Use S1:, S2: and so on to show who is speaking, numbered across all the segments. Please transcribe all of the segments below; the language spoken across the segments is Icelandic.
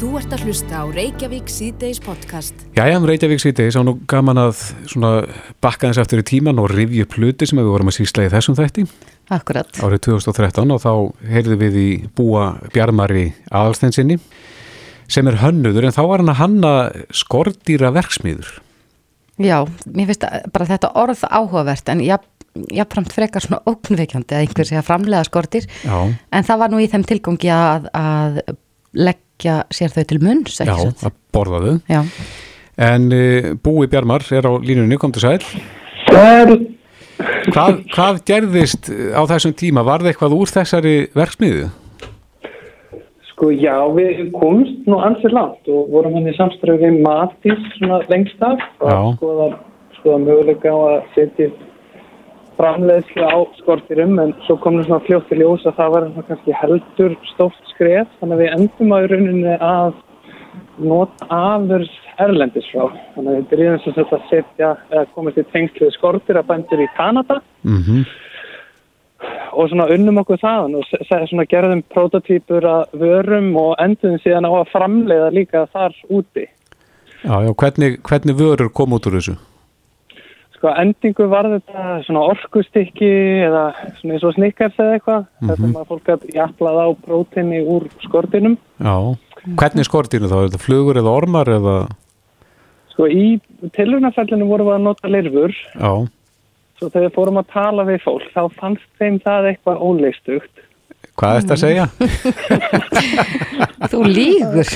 S1: Þú ert að hlusta á Reykjavík síðdeis podcast.
S2: Jæja, um Reykjavík síðdeis á nú gaman að svona bakka þess eftir í tíman og rifja upp hluti sem við vorum að sísla í þessum þætti
S3: Akkurat.
S2: árið 2013 og þá heyrðum við í búa Bjarmari aðalstensinni sem er hönnuður en þá var hann að hanna skordýra verksmiður.
S3: Já, mér finnst bara þetta orð áhugavert en jáfnframt frekar svona óknveikjandi að einhver sé að framlega skortir
S2: Já,
S3: en það var nú í þeim tilgangi að, að leggja sér þau til munns,
S2: já,
S3: ekki svo?
S2: að borða þau.
S3: Já,
S2: En uh, búi Bjarmar er á línunni, kom til sæl.
S4: Sæl,
S2: Hvað, hvað gerðist á þessum tíma? Var það eitthvað úr þessari verksmiðu?
S4: sko já, við komst nú ansið langt og vorum hann í samstræðu við Matís svona lengst af og skoða, skoða möguleika á að setja framleiðslu á skortirum en svo kom það svona fljótt í ljós að það var kannski heldur stórt skref þannig að við endum á rauninni að nota afurs erlendis frá þannig að við byrjum sagt að setja eða komast í tengslu við skortir að bændur í Kanada
S2: Mm
S4: og svona unnum okkur þaðan og svona gerðum prototýpur að vörum og endum síðan á að framleiða líka þar úti.
S2: Já, já, hvernig, hvernig vörur kom út úr þessu?
S4: Sko endingu var þetta svona orkustykki eða svona eins og snikkars eða eitthvað mm
S2: Mhm.
S4: -hmm. maður fólk að japlað á prótinni úr skortinum.
S2: Já, hvernig skordýru þá? Er þetta flugur eða ormar eða?
S4: Sko í tilrunafellinu vorum við að nota lirfur
S2: Já,
S4: svo þegar við fórum að tala við fólk þá fannst þeim það eitthvað óleistugt.
S2: hvað er þetta að segja?
S3: þú lígur.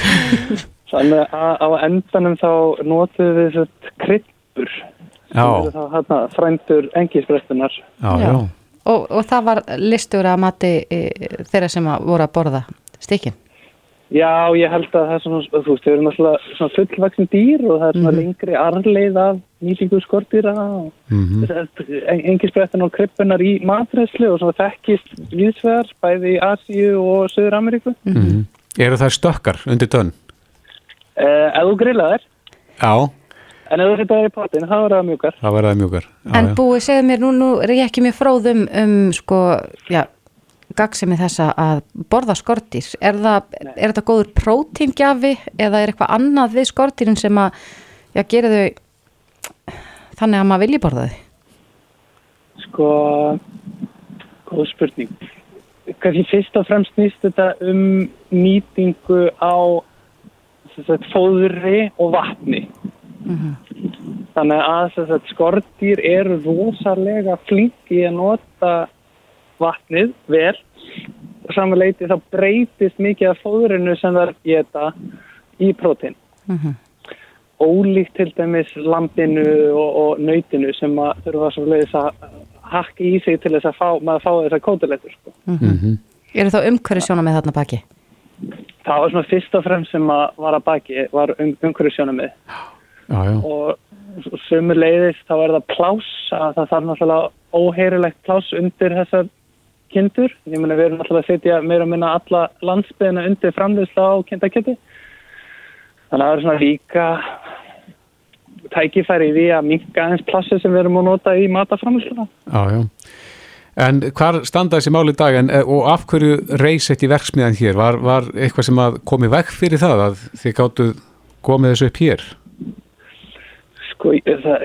S4: Þannig að á endanum þá notuðum við þess eru hérna frændur
S2: já.
S3: Og, og það var listur að mati e, þeirra sem að voru að borða stikkin.
S4: Já, ég held að það er svona, þú veist, erum alltaf svona fullvaksin dýr og það er svona lengri arleið af nýtingu skortýra og
S2: Mm
S4: engisbrettin og krippunar í matræslu og svona þekkist viðsvegar bæði í Asíu og Söður Ameríku.
S2: Mm Eru það stökkar undir tönn?
S4: Uh, ef þú grillaðir,
S2: Já,
S4: en ef þú setja það í pottin, þá er það mjúkar.
S2: það verðaði mjúkar. Já,
S3: en
S2: já.
S3: búið, segðu mér, nú, nú er ég ekki mjög fróð um, um sko, já, gagsemi þessa að borða skortýr. Er, það, er þetta góður prótíngjafi eða er eitthvað annað við skortýrin sem að, já, gera þau þannig að maður vilji borða þau?
S4: Sko, góð spurning. Kanski fyrst og fremst snýst þetta um nýtingu á sem sagt, fóðri og vatni. Þannig að sem sagt, skordýr eru rosalega flinki að nota vatnið vel og samanleiti þá breytist mikið af fóðrinu sem það geta í prótein. Ólíkt til dæmis lambinu og, og nautinu sem að þurfa svo leiðis að hakka í sig til þess að fá, maður fá kótilettur. Sko.
S2: Mhm.
S3: Er þá umhverju sjóna með þarna baki?
S4: Það var svona fyrst og fremst sem að var að baki var um, umhverju sjónamið
S2: já, já.
S4: og sömur leiðis þá er það pláss að það þarf náttúrulega óheirilegt pláss undir þessar kindur. Ég meina við erum náttúrulega að setja meira og minna alla landsbyðina undir framleiðsla á kindakjöti. Þannig að það er svona líka tækifæri í því að minka eins plassi sem við erum að nota í mataframleiðsluna.
S2: já, já. En hvar standa þessi máli í dag en, eh, og af hverju reysett í verksmiðan hér? Var, var eitthvað sem að komi vekk fyrir það að þið gáttu komið þessu upp hér?
S4: Sko, það,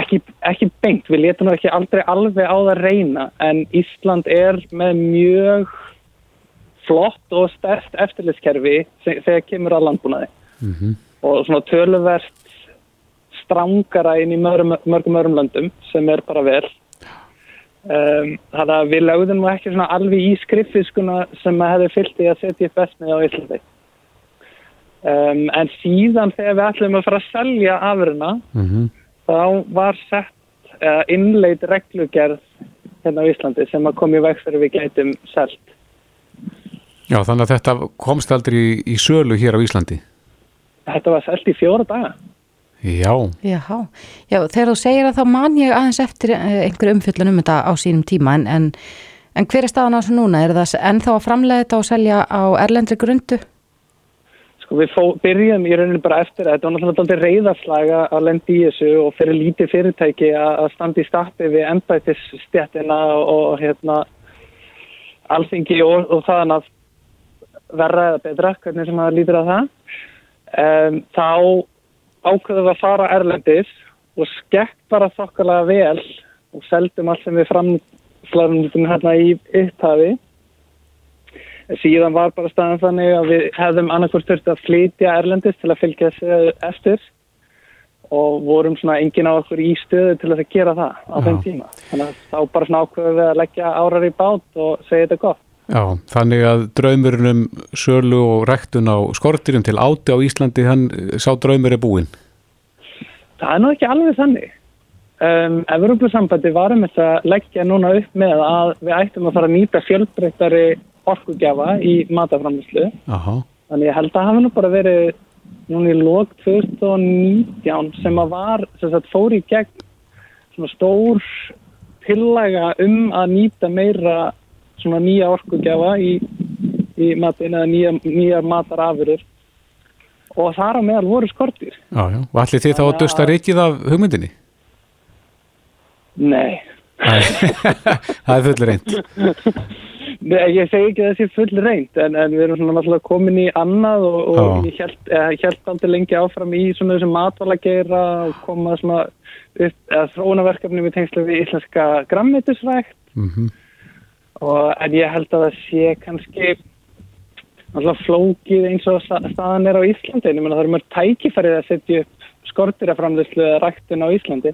S4: ekki, ekki beint, við letum ekki aldrei alveg á það reyna en Ísland er með mjög flott og stert eftirlitskerfi þegar kemur að landbúnaði.
S2: Mm
S4: og svona töluvert strangara inn í mörgum, mörgum örum löndum sem er bara vel. Um, þannig að við lögðum ekki alveg í skriffiskuna sem að hefði fyllt í að setja upp vestmið á Íslandi um, en síðan þegar við ætlum að fara að selja afurina
S2: -hmm.
S4: þá var sett uh, innleit reglugerð hérna á Íslandi sem að komi veg fyrir við gætum selt.
S2: Já, þannig að þetta komst aldrei í, í sölu hér á Íslandi.
S4: Þetta var selt í fjóra daga.
S2: Já,
S3: Jáhá, já, þegar þú segir að þá man ég aðeins eftir eh, einhverju umfjöllun um þetta á sínum tíma en, en, en hver er staðan á þessu núna? Er það ennþá að framlega þetta og selja á erlendri grundu?
S4: Sko við fó, byrjum í rauninu bara eftir þetta var náttúrulega aldrei reyðarslaga að lendi í þessu og fyrir lítið fyrirtæki að standa í stappi við embættisstjættina og, og hérna alþingi og, og þaðan að verra eða betra, hvernig sem það lítur að það, um, þá ákveðum við að fara erlendis og skekk bara þokkalega vel og seldum allt sem við framflarum hérna í upphafi. Síðan var bara staðan þannig að við hefðum annarkvæmst þurfti að flytja erlendis til að fylgja þessu eftir og vorum svona engin á okkur í stöðu til að gera það á þeim tíma. Þannig að þá bara svona ákveðum við að leggja árar í bát og segja þetta gott.
S2: Já, þannig að draumurinn um sölu og rektun á skortirum til áti á Íslandi, hann sá draumur er búinn.
S4: Það er nú ekki alveg þannig. Um, Evrópusambandi varum þess að leggja núna upp með að við ættum að fara að nýta fjölbreyttari orkugjafa í mataframlýslu. Þannig ég held að hafa nú bara verið núna í lók 2019 sem að var, sem sagt, fór í gegn svona stór tillaga um að nýta meira svona nýja orkugjafa í, í matin eða nýja, nýja matarafurur og þar á meðal voru skortir.
S2: já, já. Og allir þið þá að dusta reikið af hugmyndinni?
S4: Nei.
S2: Það er full reynd.
S4: Nei, ég segi ekki að það sé full reynd en, en við erum svona náttúrulega komin í annað og, og ég held, held aldrei lengi áfram í svona þessum matvælageira og koma svona upp, eða þróunaverkefni við tengslu við íslenska grammetisrækt
S2: Mm
S4: og en ég held að það sé kannski náttúrulega flókið eins og sta- staðan er á Íslandi. En ég meina það eru mörg tækifærið að setja upp skortiraframðislu eða ræktun á Íslandi.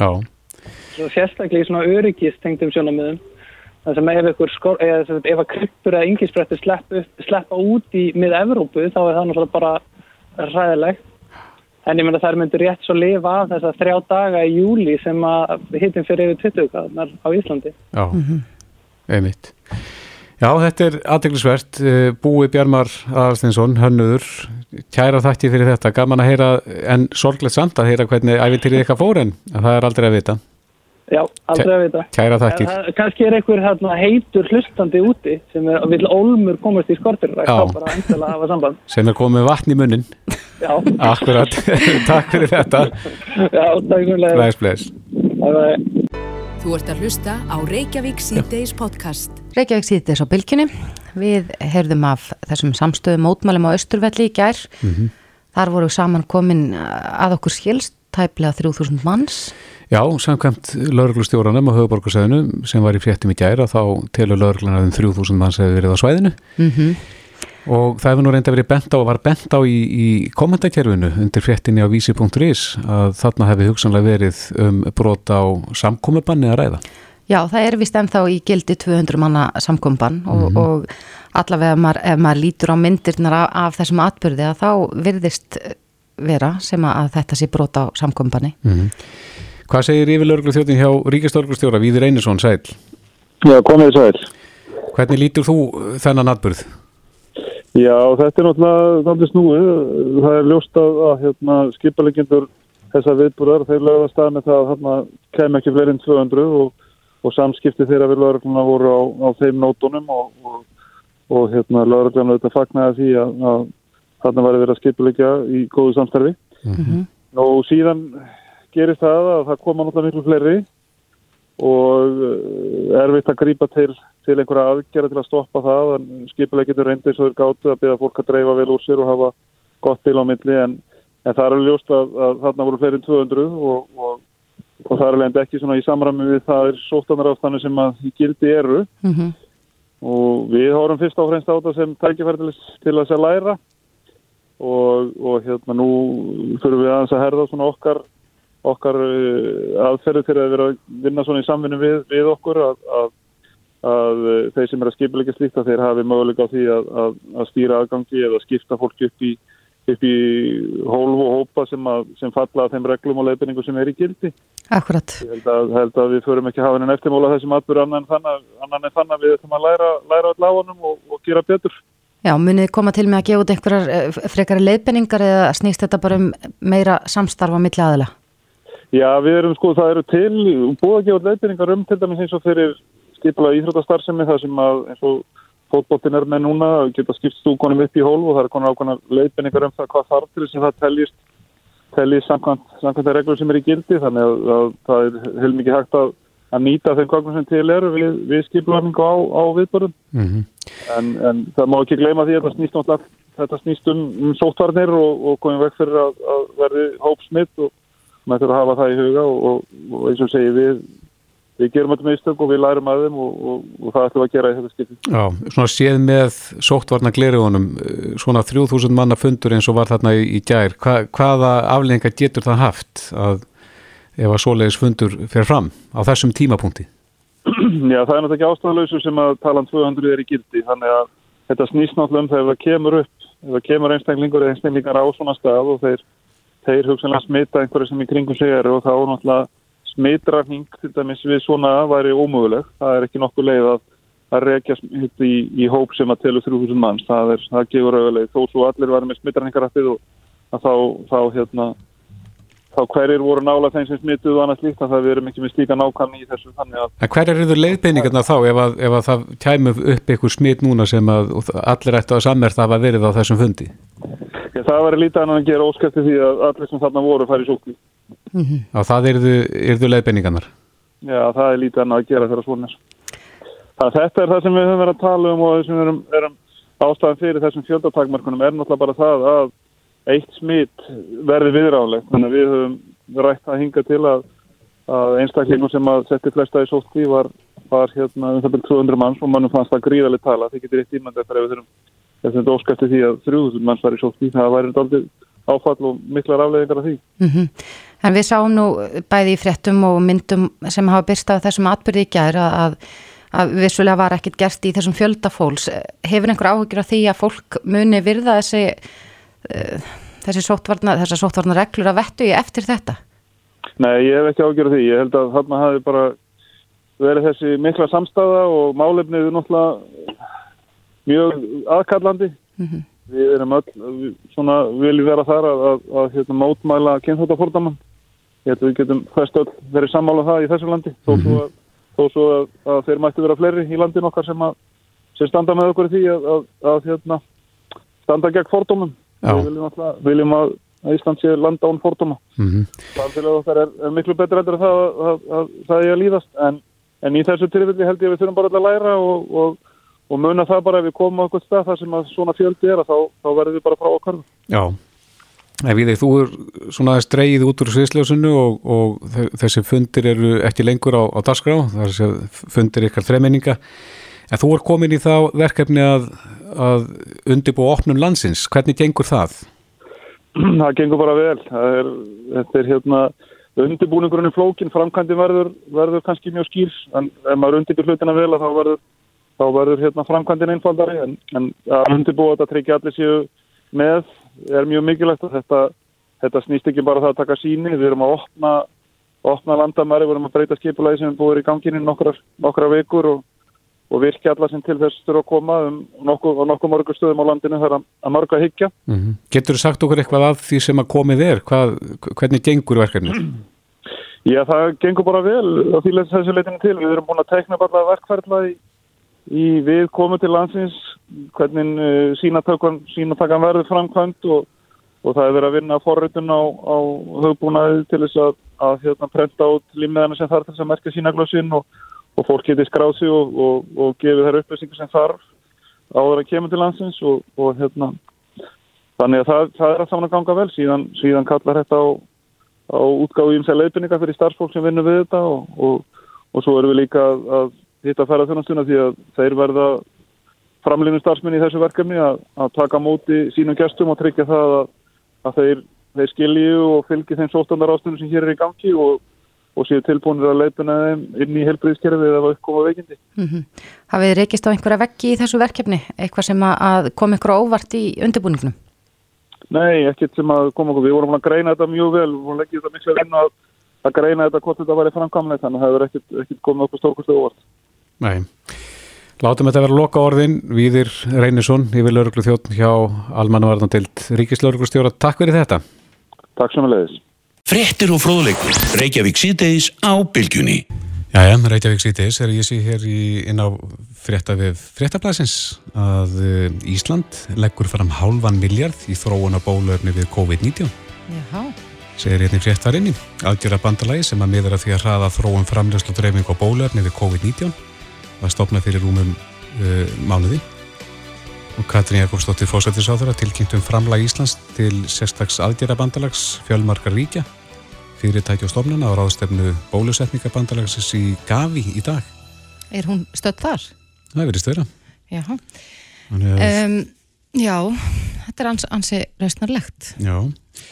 S2: Já,
S4: svo sérstaklega í svona öryggistengdum sjónamöðum þar sem ef ykkur skor, eða, sem sagt, ef að kryppur eða yngisbrettur slepp upp- sleppa út í mið-Evrópu þá er það náttúrulega bara ræðilegt en ég meina þær myndir rétt svo lifa af þess að þrjá daga í júli sem að hittum fyrir yfir 20 gráðnar á Íslandi
S2: já, einmitt. Já, þetta er aðteglisvert. Búi Bjarmar Aðarstinsson, hönnuður, kæra þætti fyrir þetta. Gaman að heyra, en sorglegt samt að heyra hvernig æfintýrið ykkar fór en það er aldrei að vita.
S4: Já, aldrei að vita
S2: Kæra
S4: það- Kannski er einhver hérna, heitur hlustandi úti sem er, vil ólmur komast í skortirrækt
S2: Já.
S4: þá bara endilega hafa samband
S2: sem er komið með vatn í munnin.
S4: Já,
S2: Akkurat, takk fyrir þetta.
S4: já, takk fyrir
S2: Bless, bless.
S4: að
S1: Þú ert að hlusta á Reykjavík síðdeis podcast.
S3: Reykjavík síðdeis á bylginni. Við heyrðum af þessum samstöðu mótmælum á Östurvelli í gær. Þar voru saman komin að okkur skilst tæplega 3000 manns.
S2: Já, samkvæmt lauruglustjóranum á höfuborgarsæðinu sem var í fréttum í gæra þá telur lauruglan að um 3000 manns hefur verið á svæðinu
S3: Mm
S2: og það hefur nú reynda verið bent á og var bent á í, í kommentarkerfinu undir fréttinni á vísi.is að þarna hefði hugsanlega verið um brot á samkomiðbanni að ræða.
S3: Já, það er vist ennþá í gildi 200 manna samkomban og, og allavega ef maður, ef maður lítur á myndirnar af, af þessum atbyrði að þá virðist vera sem að þetta sé brot á samkombanni.
S2: Mm Hvað segir yfir lauruglu þjóttin hjá ríkistörglustjóra Víður Einarsson sæl?
S5: Já, komið sæl.
S2: Hvernig lítur þú þennan atbyrð?
S5: Já, þetta er náttúrulega snúið. Það er ljóst að, að hérna, skipalegjendur þessa viðbúrar, þeir lögða stað með það að hérna kem ekki fleiri en 200 og, og samskipti þeirra við lögregluna voru á, á þeim nótunum og, og, og hérna lögregluna auðvitað fagnaði því að, að þarna verið að skipalegja í góðu samstarfi.
S3: Mm
S5: Nú síðan gerist það að það koma náttúrulega miklu fleiri og eh, erfitt að grípa til, til einhverja aðgerða til að stoppa það en skipulega getur reyndið svo þeir gátu að byrja fólk að dreifa vel úr sér og hafa gott bil á milli en, en það er ljóst að, að þarna voru fleiri en 200 og, og, og það er alveg ekki svona í samræmi við það er sóttanar ástæðinu sem að í gildi eru
S3: -hmm.
S5: og við horfum fyrst á fremst á þetta sem tækifæri til, til að sér læra og, og hérna nú þurfum við aðeins að herða svona okkar okkar uh, aðferðu til að vera að vinna svona í samvinni við, við okkur að, að, að uh, þeir sem er að skipilegja slíkt að þeir hafi möguleika á því að, að, að stýra aðgangi eða skipta fólk upp í, upp í hólf og hópa sem, að, sem falla að þeim reglum og leiðbynningu sem er í gildi.
S3: Akkurat.
S5: Ég held að, held að við förum ekki að hafa henni eftirmála þessum atbyrðu annan en þannig, að við ætlum að læra, læra all á honum og, og gera betur.
S3: Já, munið koma til með að gefa út einhverjar eh, frekari leiðbenningar eða snýst þetta bara um meira samstarfa milli aðila?
S5: Já, við erum sko, það eru til búið að gefa út leiðbyrningar um til dæmis eins og fyrir skipulega íþrótastarfsemi þar sem að eins og fótboltin er með núna geta skipt stúkonum upp í hólf og það er konar ákvæmna leiðbyrningar um það hvað þarf til þess að það teljist teljist samkvæmt, samkvæmt það reglur sem er í gildi þannig að, að það er heilmikið hægt að að nýta þeim gögnum sem til eru við, við skiplarningu á, á viðbörðum
S2: Mm -hmm.
S5: en, en það má ekki gleyma því að þetta snýst, náttúrulega- þetta snýst um, um sóttvarnir og, og komið vekk fyrir að, að verði hópsmitt og maður þurfa að hafa það í huga og, og, og eins og segi við við gerum þetta mistök og við lærum að þeim og, það ætlum að gera í þetta skipti
S2: Já, svona séð með sóttvarna gleriðunum, svona 3000 manna fundur eins og var þarna í, í gær, Hva, hvaða aflengar getur það haft að ef að svoleiðis fundur fer fram á þessum tímapunkti?
S5: Já, það er náttúrulega ekki ástæðalausu sem að talan 200 er í gildi, þannig að þetta snýst náttúrulega um þegar það kemur upp, ef það kemur einstaklingur eða einstaklingar á svona stað og þeir, þeir hugsanlega smita einhverju sem í kringum sig eru og þá náttúrulega smitræfning til dæmis við svona væri ómöguleg. Það er ekki nokkuð leið að, að rekja smitt í, í hóp sem að telur 3000 manns. Það, er, það gefur auðvitað þó svo allir varum með smitræfningarættið og þá, þá hérna þá hverjir voru nála þeim sem smituð og annað slíkt að það við erum ekki með slíka nákvæmni í þessu þannig að
S2: En hver eru leiðbeiningarna þá ef að, ef að það kæmur upp einhver smit núna sem að og allir ættu að sammerta hafa verið á þessum fundi?
S5: Já, það væri lítið annan að gera óskæfti því að allir sem þarna voru færi sókli.
S2: Já, það eru, eru leiðbeiningarnar.
S5: Já, það er lítið annan að gera þegar svona. Það, þetta er það sem við höfum verið að tala um og erum ástæðan fyrir þessum fjöldatakmarkunum er náttúrulega bara það að eitt smitt verði viðránlegt. Þannig að við höfum rætt að hinga til að, að einstaklingum sem að setti flesta í sókli var, var hérna um það byrjum 200 manns og mannum fannst það gríðarlega tala. Það getur eitt ímænd eftir ef við þurfum ef þetta óskæfti því að 3000 manns var í sókli. Það væri daldið áfall og miklar afleðingar af því.
S3: Mm En við sáum nú bæði í fréttum og myndum sem hafa byrst af þessum atbyrði í gær að, að, vissulega var ekkit gert í þessum fjöldafólks. Hefur einhver áhugir virða þessi, sóttvarnar, þessar sóttvarnar reglur að vettu í eftir þetta?
S5: Nei, ég hef ekki af því. Ég held að þarna hafi bara verið þessi mikla samstæða og málefnið er náttúrulega mjög aðkallandi. Mm -hmm. Við erum öll, við, svona viljum vera þar að, að, að hérna, mótmæla kynþóttafórdamann. Ég held að við getum hvest öll verið sammála um það í þessu landi, þó mm -hmm. svo, að, þó svo að, að þeir mættu vera fleiri í landin okkar sem, sem standa með okkur því að hérna, standa gegn fórdómum. Við viljum, alltaf, viljum að Ísland sé landa án fórdóma. Mm -hmm. Okkar er, er miklu betur endur að það, það er að líðast, en, en í þessu tilfelli held ég að við þurfum bara að læra og, og og muna það bara ef við komum á eitthvað stað þar sem að svona fjöldi er þá, þá verður við bara frá okkar.
S2: Já, ef við þú er svona dreyið út úr sviðsljósunu og, og þessi fundir eru ekki lengur á, á það er þessi fundir ykkar þremenninga, en þú er komin í þá verkefni að, að undibú opnum landsins, hvernig gengur það?
S5: Það gengur bara vel, er, þetta er hérna undibúningurinn í flókin, framkvæmdi verður, verður kannski mjög skýr, en ef maður undibur hlutina vel þá verður þá verður hérna framkvæmdinn einfaldari en, en að undirbúa þetta tryggja allir séu með er mjög mikilvægt. Að þetta, þetta snýst ekki bara það að taka síni, við erum að opna, opna landamæri, við erum að breyta skipulagi sem er búið í ganginni nokkra, nokkra vikur og, og virkja allar sem til þess þurfa að koma um nokkuð nokku mörgur stöðum á landinu þar að, að mörgu að higgja.
S2: Mm -hmm. Getur þú sagt okkur eitthvað af því sem að komið er? Hvað, hvernig gengur verkefnið?
S5: Já, það gengur bara vel á því þessu leitinu til. Við erum búin að tekna bara verkferðla í í við komum til landsins hvernig uh, sínatakan verður framkvæmt og, og það er verið að vinna forröndun á, á höfbúnaði til þess að, að hérna, prenta út limmiðana sem þarf þess að merka sínaglössin og, og fólk getið skráð sig og, og gefið þær upplýsingar sem þarf áður að kemur til landsins og hérna þannig að það, það er að saman að ganga vel. Síðan, síðan kallar þetta á, á útgáðu ímsæð leifinninga fyrir starfsfólk sem vinnur við þetta og svo erum við líka að, að hitta ferðarþjónastuna því að þeir verða framlýnum starfsmenn í þessu verkefni að, að taka móti sínum gestum og tryggja það að, að þeir, þeir skilju og fylgi þeim sóstandar ástunum sem hér er í gangi og, og séu tilbúinir að leipina þeim inn í helbriðskerfið eða uppkoma veikindi.
S3: Mm -hmm. Hafið þið reykist á einhverja veggi í þessu verkefni? Eitthvað sem að kom ykkur óvart í undirbúningnum?
S5: Nei, ekkert sem að koma okkur. Við vorum að greina þetta mjög vel. Við vorum að leggja þetta miklu inn að, að greina þetta hvort þetta væri framkamlega þannig að það hefur ekkert, ekkert komið okkur stórkustu óvart.
S2: Nei, látum þetta vera loka orðin Víðir Reynisson, yfir lauruglu þjótt hjá Almanvarnandild Ríkislauruglustjóra, takk fyrir þetta
S5: Takk samanlegis
S6: Frettir og fróðleikur, Reykjavík síðdeis á bylgjunni.
S2: Jæja, Reykjavík síðdeis er ég sé hér í, inn á frétta við fréttablasins að Ísland leggur fram hálfan miljard í þróuna bólöfni við COVID-19
S3: Jáhá
S2: segir einnig fréttarinni. Aðgjara bandalagi sem að miður að því að hraða þróum framlegslu dreifing og bólefni við COVID-19 var stopnað fyrir rúmum uh, mánuði. Og Katrín Jakobsdóttir fósættisáður að tilkynntum framlag Íslands til sérstaks aðgjara bandalags fjölmarkar ríkja fyrirtæki og stofnuna á ráðstefnu bólusetningabandalagsins í Gavi í dag.
S3: Er hún stödd þar?
S2: Það verið stöðra.
S3: Já. Um, já, þetta er ans, ansi rausnarlegt.
S2: já.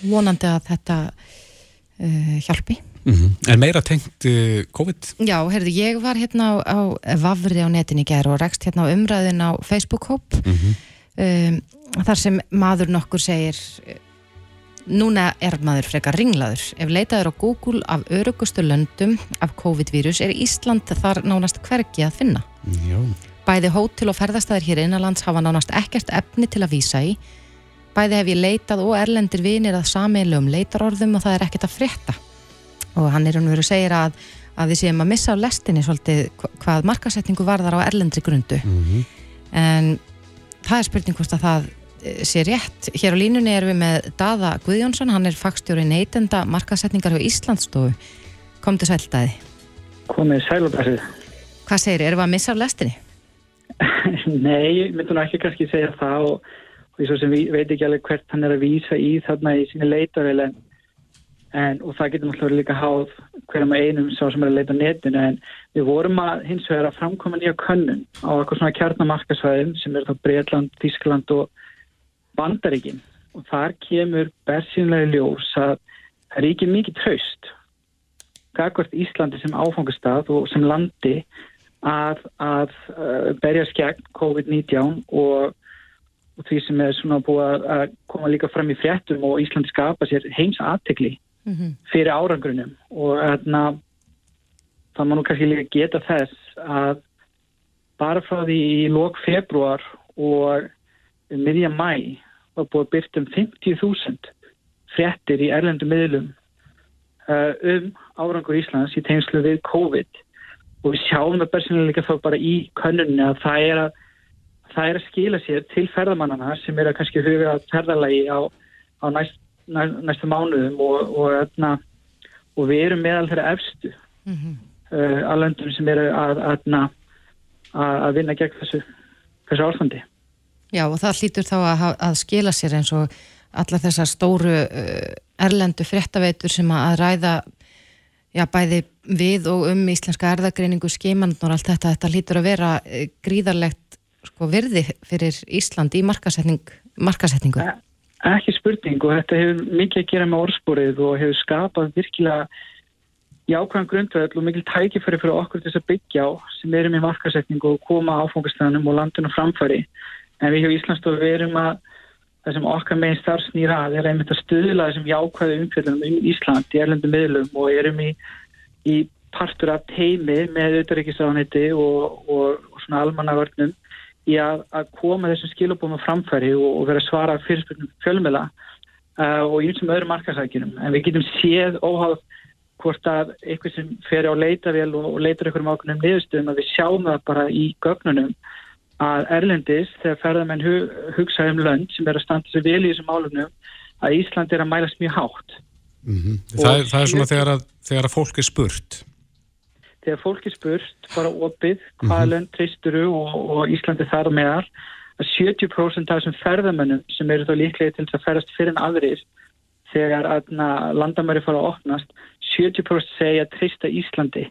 S3: Vonandi að þetta uh, hjálpi.
S2: Mm En meira tengt uh, COVID?
S3: Já, heyrðu, ég var hérna á, á Vafri á netin í gerð og rekst hérna á umræðin á Facebook-hóp um, þar sem maður nokkur segir núna er maður frekar ringlaður. Ef leitaður á Google af örugustu löndum af COVID-vírus er Ísland þar nánast hvergi að finna.
S2: Já.
S3: Bæði hótel og ferðastæðir hér innanlands hafa nánast ekkert efni til að vísa í. Bæði hef ég leitað og erlendir vinir að sameiginlegum leitarorðum og það er ekkert að frétta. Og hann er verið að segja að, að við séum að missa á lestinni svolítið hva- hvað markasetningu varðar á erlendri grundu.
S2: Mm
S3: En það er spurning hvort að það sé rétt. Hér á línunni erum við með Daða Guðjónsson, hann er fagstjóri neytenda markasetningar hjá Íslandsstofu. Komdu sældaði.
S7: Komið sælubæsið.
S3: Hvað segir, erum við að missa á lestinni?
S7: Nei, ég myndi nú ekki kannski segja það og, og ég svo sem vi- veit ekki alveg hvert hann er að vísa í þarna í sinni leitarvel en, en og það getur náttúrulega líka háð hverjum að einum sá sem er að leita netinu en við vorum að hins vegar að framkoma nýja könnun á eitthvað svona kjarnamarkasvæðum sem er þá Breitland, Þískland og Bandaríkin og þar kemur bersynlega ljós að það er ekki mikið traust gagvart Íslandi sem áfangastað og sem landi að, að uh, berjast gegn COVID-19 og, og því sem er svona búið að, að koma líka fram í fréttum og Íslandi skapa sér heims aðtekli
S3: -hmm.
S7: fyrir árangrunum og þarna það má nú kannski líka geta þess að bara frá því í lok februar og miðja mæ var búið að byrta um 50.000 fréttir í erlendum miðlum uh, um árangur Íslands í tengslu við COVID og við sjáum það bersinlega líka þá bara í könnunni að það er að það er að skila sér til ferðamannana sem er að kannski huga ferðalagi á, á næst, næ, næstu mánuðum og, og, og, og við erum meðal þeirra efstu
S3: Mm -hmm.
S7: uh, að löndum sem eru að, að, að, að vinna gegn þessu, þessu ástandi.
S3: Já og það hlýtur þá að, að skila sér eins og alla þessar stóru uh, erlendu fréttaveitur sem að ræða já, bæði við og um íslenska erðagreiningu skimand og allt þetta, þetta hlýtur að vera uh, gríðarlegt sko, virði fyrir Ísland í markasetning, markasetningu.
S7: Ekki spurning og þetta hefur mikið að gera með orðsporið og hefur skapað virkilega jákvæðan grundvöld og mikil tækifæri fyrir okkur til þess að byggja á sem erum í markasetningu og koma áfangastæðanum og landinu framfæri. En við hjá Íslandsstofu erum að það sem okkar megin starfsnýra að er einmitt að stuðla þessum jákvæðu umfjöldunum um Ísland í erlendu miðlum og erum í, í partur af teimi með auðvitaðrikisraðaniti og, og, og svona almannavörnum í að, að koma þessum skilabóma framfæri og, og vera að svara fyrirspurnum fjölmjöla uh, og í þessum öðrum markasækjunum. En við getum séð óháð hvort að eitthvað sem fer á leitavél og, og leitar einhverjum ákveðnum niðurstöðum að við sjáum það bara í gögnunum að Erlendis þegar ferðamenn hu, hugsa um lönd sem er að standa sér vel í þessum málunum að Ísland er að mælast mjög hátt.
S2: Mm það, er, það er svona þegar að, þegar að fólk er spurt.
S7: Þegar fólk er spurt bara opið hvaða lönd treysturu og, og Íslandi þar á meðal að 70% af þessum ferðamennum sem eru þá líklega til þess að ferðast fyrir en aðrir þegar landamæri fara að opnast 70% segja treysta Íslandi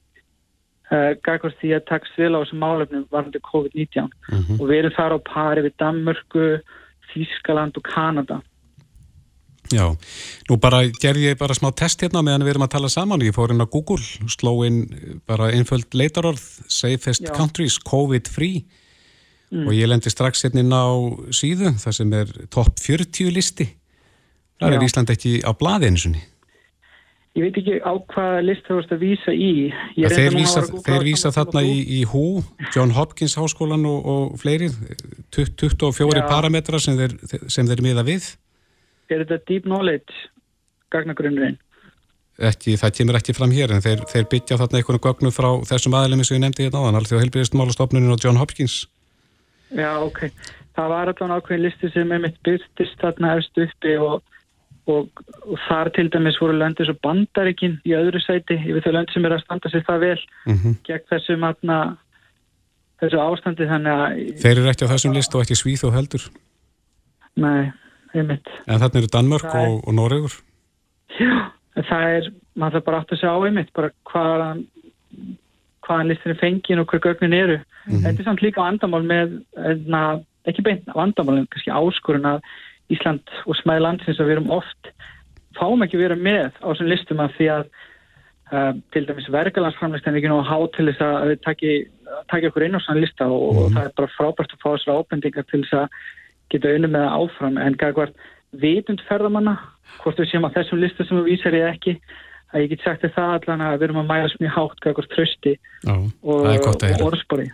S7: uh, gagvart því að takast vel á þessum málefnum varandi COVID-19 og við erum þar á pari við Danmörku, Þískaland og Kanada.
S2: Já, nú bara gerði ég bara smá test hérna meðan við erum að tala saman. Ég fór inn á Google, sló inn bara einföld leitarorð, safest
S7: Já.
S2: countries, COVID-free og ég lendi strax hérna inn á síðu, það sem er topp 40 listi.
S7: Já.
S2: er Ísland ekki á blaði einu sinni.
S7: Ég veit ekki á hvaða list þú vorst að vísa í. Reyndi
S2: þeir
S7: að
S2: vísa,
S7: að
S2: þeir vísa þarna í, í HÚ, John Hopkins háskólan og, og fleiri, 24
S7: Já.
S2: parametra sem þeir, sem þeir miða við.
S7: Er þetta deep knowledge gagnagrunnurinn?
S2: Ekki, það kemur ekki fram hér en þeir, þeir byggja þarna einhvern gögnum frá þessum aðlemi sem ég nefndi hérna áðan, alþjóð heilbyrðistmálastofnunin og John Hopkins.
S7: Já, ok. Það var allan ákveðin listi sem er mitt byrtist þarna efst uppi og, og, og þar til dæmis voru löndi svo bandaríkin í öðru sæti yfir þau löndi sem eru að standa sér það vel
S2: Mm
S7: gegn þessu matna þessu ástandi. Þannig að
S2: Þeir eru ekki á þessum list og ekki svíð og heldur?
S7: Nei, einmitt.
S2: En þarna eru Danmörk
S7: er-
S2: og, og Noregur?
S7: Já, það er, maður þarf bara átt að segja á einmitt, bara hvaðan, hvaðan listin er fengin og hver gögnin eru. Þetta er samt líka vandamál með, na, ekki beint vandamál, en kannski áskorun að Ísland og smæði landsins að við erum oft, fáum ekki að vera með á þessum listum að því að uh, til dæmis vergalansframlist en ekki nú að há til þess að við taki okkur inn á svona lista og, og það er bara frábært að fá þessar ábendingar til þess að geta unni með það áfram. En gagvart vitund ferðamanna hvort við séum að þessum lista sem við vísar ég ekki að ég get sagt það allan að við erum að mæla mjög hátt gagvart trösti og,
S2: er
S7: orðspori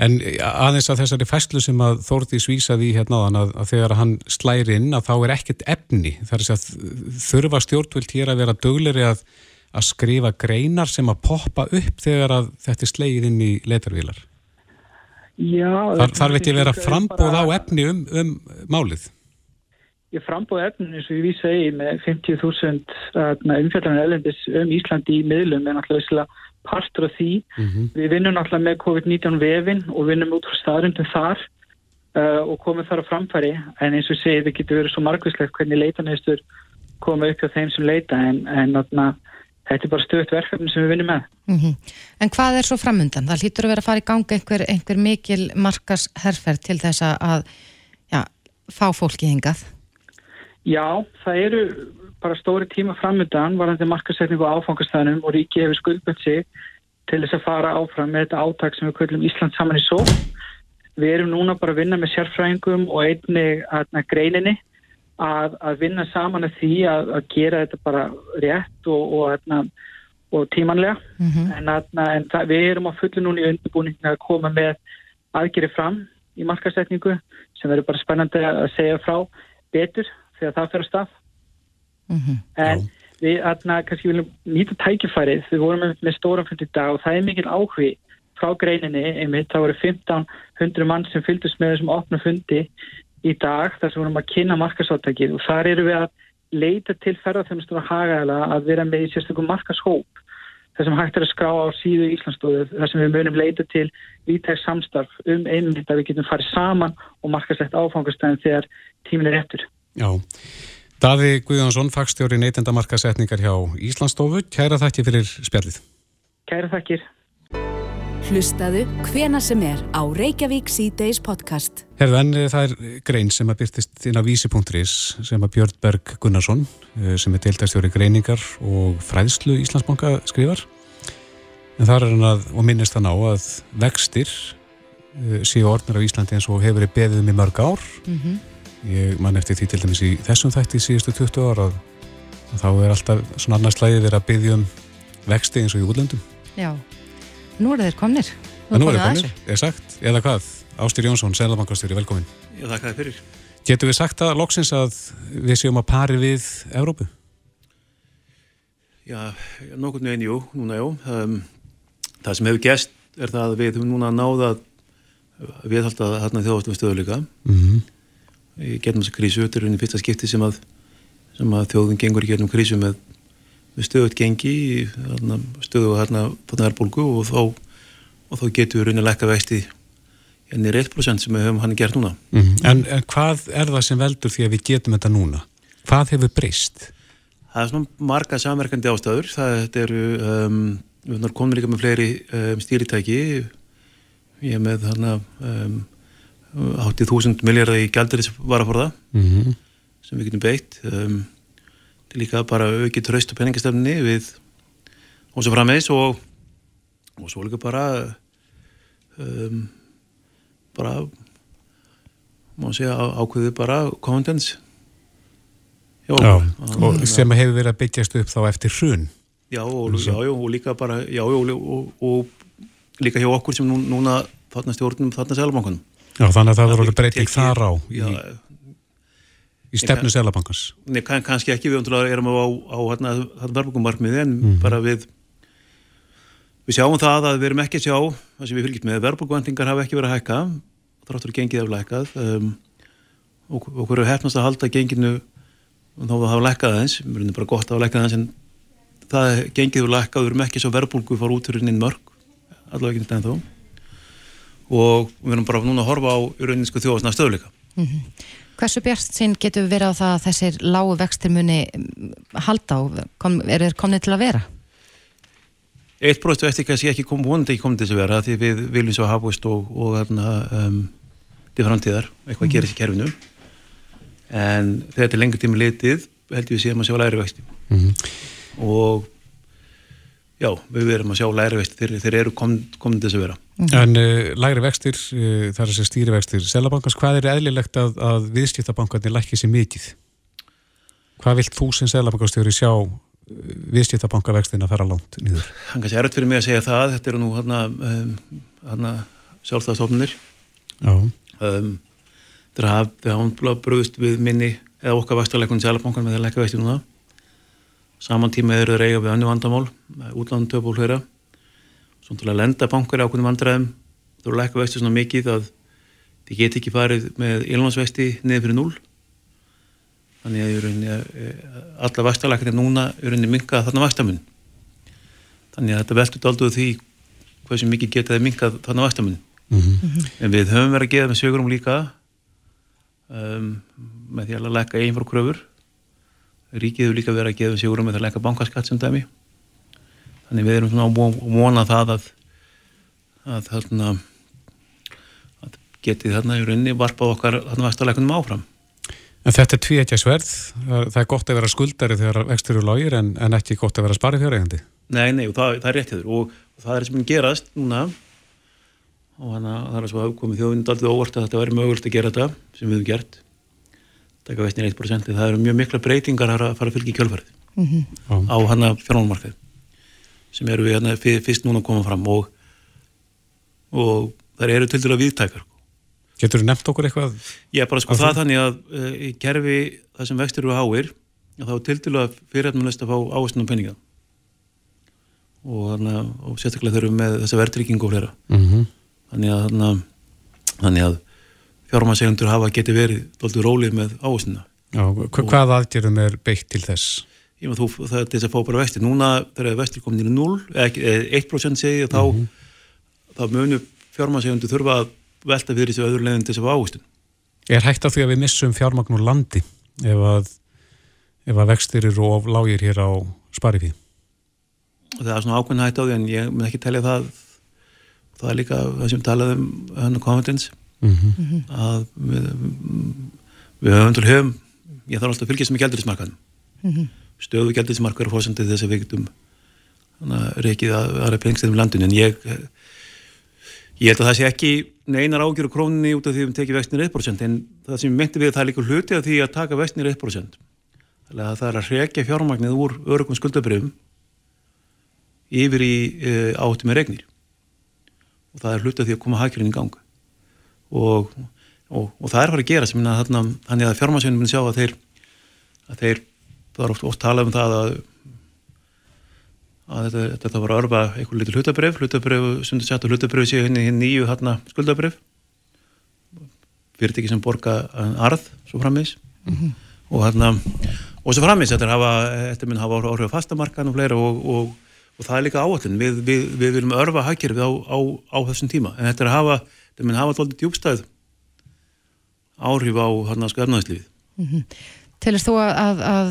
S2: En aðeins að þessari fæslu sem að Þórði svísaði í hérna áðan að, að þegar hann slæri inn að þá er ekkert efni. Þar er að þurfa stjórnvöld hér að vera dögleri að, að skrifa greinar sem að poppa upp þegar að þetta er slegið inn í leitarvílar
S7: Já,
S2: Þar, þarf ekki að vera frambóð á efni um, um málið?
S7: Ég frambóð efnin eins og ég vísa í með 50.000 umfjallarinn elendis um Íslandi í miðlum en alltaf visslega partur af því. Við vinnum alltaf með COVID-19 vefin og vinnum út frá staðrundum þar uh, og komum þar á framfæri en eins og ég segi það getur verið svo margvíslegt hvernig leitanæstur koma upp á þeim sem leita en, en atna, þetta er bara stöðt verkefni sem við vinnum með.
S3: Mm En hvað er svo framundan? Það hlýtur að vera að fara í gangi einhver, einhver mikil markas herferð til þess að já, fá fólki hingað.
S7: Já, það eru bara stóri tíma framöndan varandi markasetningu á áfangastæðanum og ríki hefur skuldbönd sig til þess að fara áfram með þetta átak sem við köllum Ísland saman í só. Við erum núna bara að vinna með sérfræðingum og einnig að greininni að, að vinna saman að því að, að gera þetta bara rétt og, og, og, og tímanlega. En, að, en það, við erum á fullu núna í undirbúningi að koma með aðgeri fram í markasetningu sem verður bara spennandi að segja frá betur þegar það fyrir að stað. En við aðna, kannski viljum nýta tækifærið, við vorum með, með stóran fund í dag og það er mikil áhugi frá greininni, einmitt, það voru 1500 mann sem fylgdust með þessum opna fundi í dag þar sem vorum að kynna markasáttakið og þar eru við að leita til ferðarþjónustur og hagaðala að vera með í sérstökum markashóp þar sem hægt er að skrá á síðu Íslandsdóðu þar sem við munum leita til vítæg samstarf um einmitt að við getum farið saman og markasett áfangastæðin þegar tímin er eftir.
S2: Já, Daði Guðjónsson, fagstjóri neytendamarkasetningar hjá Íslandsstofu, kæra þakki fyrir spjallið.
S7: Kæra þakkir.
S1: Hlustaðu hvena sem er á Reykjavík C-Days podcast.
S2: Herðu, en eh, það er grein sem að byrtist inn á vísi.is sem að Björn Berg Gunnarsson, eh, sem er deildastjóri greiningar og fræðslu Íslandsbanka skrifar. En þar er hann að, og minnist hann á að vextir eh, séu orðnir á Íslandi eins og hefur beðið um í mörg ár. Ég man eftir því til dæmis í þessum þætti síðustu 20 ára að, að þá er alltaf svona annars slæði verið að beðið um vexti eins og í útlöndum.
S3: Já, nú eru þeir komnir.
S2: Nú er
S3: að
S2: það
S3: þessu.
S2: komið, er sagt, eða hvað? Ástyr Jónsson, Sælabankastjóri, velkomin.
S8: Já, þakka þér fyrir.
S2: Getur við sagt að loksins að við séum að pari við Evrópu?
S8: Já, nokkurnu einn, jú, núna jú. Um, það sem hefur gæst er það að við höfum núna náða viðhalda þarna þjóðastum stöðuleika.
S2: Mm -hmm.
S8: Í getnum þessa krísu, þetta er unni fyrsta skipti sem að, sem að þjóðun gengur í getnum krísu með, með stöðut gengi, stöðu og þarna, þarna erbólgu og þá, og þá getur við raunin að lekka vexti ennir 1% sem við höfum hann gert núna.
S2: en, en hvað er það sem veldur því að við getum þetta núna? Hvað hefur breyst?
S8: Það er svona marga samverkandi ástæður. Það eru, um, við komin líka með fleiri um, stýritæki. Ég er með þarna um, 80.000 miljardar í gælduris varaforða
S2: Mm -hmm.
S8: sem við getum beitt. Um, er líka bara aukið tröst og peningastefni við og svo frammeins og, og svo líka bara um, bara má segja ákveðið bara confidence. Já,
S2: Já,
S8: að-
S2: og sem hefur verið að byggjast upp þá eftir hrun.
S8: Já og, já, og líka bara já, og, og, og líka hjá okkur sem nú, núna þarna stjórnum þarna selabankunum
S2: Já, þannig að það voru breyting þar á í, í stefnu Sælabankans.
S8: nei, kann, kannski ekki við erum á, á hérna, þarna verðbúkumarkmiði en
S2: Mhm.
S8: bara við við sjáum það að við erum ekki að sjá það sem við fylgjum með, verðbúkuvendingar hafa ekki verið að hækka þráttur gengið af lækkað um, og okkur er hefnast að halda genginu þá hafa lækkað aðeins, mér finnst bara gott að hafa lækkað aðeins en það gengið við lækkað, við erum ekki svo verbulgu fór út fyrir inn mörg, allavega ekki og við erum bara núna að horfa á rauninsku þjóðasna stöðleika.
S3: Hversu bjart sinn getur við verið á það að þessir lágu vextir muni mm, halda á, kom, er þeir komnið til að vera?
S8: Eitt bróðstu eftir kannski ekki kom, vonandi ekki komið til að vera því við viljum svo hafust og, og þarna um, til framtíðar, eitthvað mm. gerist í kerfinu en þegar þetta er lengur tími litið heldur við séum að sjá læri vexti
S2: Mhm.
S8: og já, við verum að sjá læri vexti þeir, þeir eru kom, komið til að vera
S2: En uh, lægri vextir, uh, það er þessi stýrivextir Selabankans, hvað er eðlilegt að, að viðskiptabankarnir lækki sér mikið? Hvað vilt þú sem Selabankastjóri sjá uh, viðskiptabankavextin að fara langt nýður?
S8: hann kannski er erfitt fyrir mig að segja það þetta eru nú hann um, sjálfstæðastofnunir
S2: Já,
S8: um, þegar haf, þegar hann bröðust við minni eða okkar vakstarleikunni Sælabankan með að leggja vexti núna. Saman tíma eru þeir eiga við önnu vandamál útlandutöp og hlera svo til að lenda bankar í ákveðnum vandræðum. Þú eru að leggja vexti svona mikið að þið get ekki farið með ilmansvexti niður fyrir núl þannig að rauninni, eh, alla vakstarleikunni núna í rauninni minka þarna vakstamun þannig að þetta veldur dalduð því hversu mikið getaði minkað þarna vakstamun En við höfum verið að geða með sögurum líka um, með því að lekka einfór kröfur. Ríkið hefur líka verið að geða sögurum með því að lekka bankaskatt sem dæmi. Þannig við erum svona að von- vona það að, að, þarna, að getið þarna í rauninni varpað okkar þarna vaxtaleikunum áfram.
S2: en þetta er tvíætjasverð það er gott að vera skuldari þegar vextir eru lágir en, en ekki gott að vera sparið fjáreigandi
S8: Nei, nei, það, það er rétt hefur og, og það er sem gerast núna og að það er svo komið þjóðin daldið óvart að þetta væri mögulegt að gera þetta sem við höfum gert. Taka veistin 1% það eru mjög mikla breytingar að fara að fylgja í kjölfarið
S2: Já.
S8: á hann að fjármálmarkað sem eru við hérna fyr- fyrst núna að koma fram og, og það eru til dæla viðtækar
S2: Getur þú nefnt okkur eitthvað?
S8: Er bara sko það þannig að uh, í kerfi það sem vextir eru háir þá til dæla fyrirhættumlega að fá áherslu um peninga og, þarna, og sérstaklega þurfum með þessa verðtrykkingu og flera
S2: Mm -hmm.
S8: þannig að, þarna, þannig að fjármasegundur hafa geti verið doldið rólið með áhersluna
S2: Já, hva- hvað aðgerðum er beitt til þess?
S8: Ég maður þú, það er þess að fá bara vexti núna þegar vestir komin í 0 eða ekki- eða 1% segi ég þá þá munu fjármasegundur þurfa að velta fyrir þessu öðru leiðin til þess að fá áherslun
S2: Er hægt á því að við missum fjármagn úr landi ef að, ef að vextir eru of lágir hér á sparifí?
S8: og það er svona ákveðin hætt á því en ég mun ekki telja það það er líka það sem talað um hann confidence
S2: Mm -hmm.
S8: að við, við höfum til höfum ég þarf alltaf að fylgjast með gældurismarkaðum mm -hmm. Stöðu gældurismarkaður er fórsendið þess að við getum reikið að aðra peningstæðum landinu. En ég ég held að það sé ekki neinar ágjör á króninni út af því að við tekið vextinir 1% en það sem ég meinti við það er líka hluti af því að taka vextinir 1% þannig að það er að reikja fjármagnið úr örugum skuldabrifum yfir í uh, áttu með regnir. Og það er hluti af því að koma hagkjörinn í gang. Og, og, og það er hvað að gera sem þannig að fjármarsjónum muni sjá að þeir, að þeir það er oft, oft talað um það að, að þetta, þetta var að örfa einhver litur hlutabrif, hlutabrif sem þú sett og hlutabrif séu henni hinn nýju hérna, skuldabrif fyrirtæki sem borga arð svo frammeins og hérna og svo frammeins þetta er hafa, þetta minn hafa áhrif á fastamarkan og fleira og, og, og það er líka áallin við, við, við viljum örfa hagkerfið á, á, á þessum tíma. En þetta er að hafa, þetta minn hafa alltaf djúbstæð áhrif á hérna sko efnaðislífið
S3: Telur þú að, að,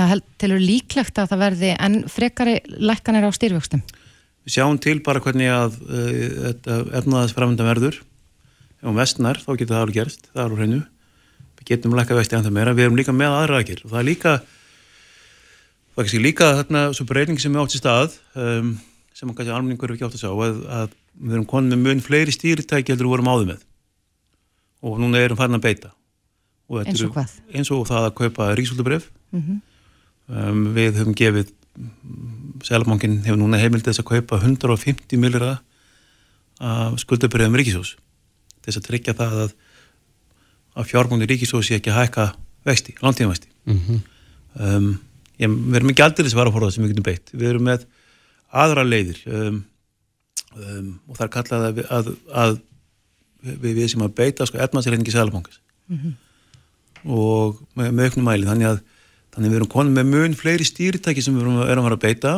S3: að, telur líklegt að það verði enn frekari lækkanir á stýrvöxtum?
S8: Við sjáum til bara hvernig að þetta efnaðisframöndan verður. Ef hún vestnar þá getur það alveg gerst það er á hreinu, við getum lækka vexti en það meira, við erum líka með aðra aðgjör og það er líka það er kannski líka þarna svo breyning sem er átt í stað um, sem kannski almenningur er ekki átt að sjá að, að við erum konið með mun fleiri stýritæki heldur við vorum áður með. Og núna erum farin að beita
S3: Eins og hvað?
S8: eins og það að kaupa ríksuldabrif
S3: Mhm.
S8: um, við höfum gefið Sælabankin hefur núna heimild þess að kaupa 150 millira af skuldabriðum ríkisós þess að tryggja það að, að fjármónu ríkisós sé ekki að hækka vexti, langtíðanvexti
S2: Mhm.
S8: um, ég, við erum ekki aldrei svara fór það sem við getum beitt við erum með aðra leiðir um, um, og það er kallað að, að, að við, við sem að beita sko, efnaðsreiningi Sælabankis og með, með auknum mæli. Þannig að þannig við erum konum með mun fleiri stýritæki sem við erum, erum að fara að beita.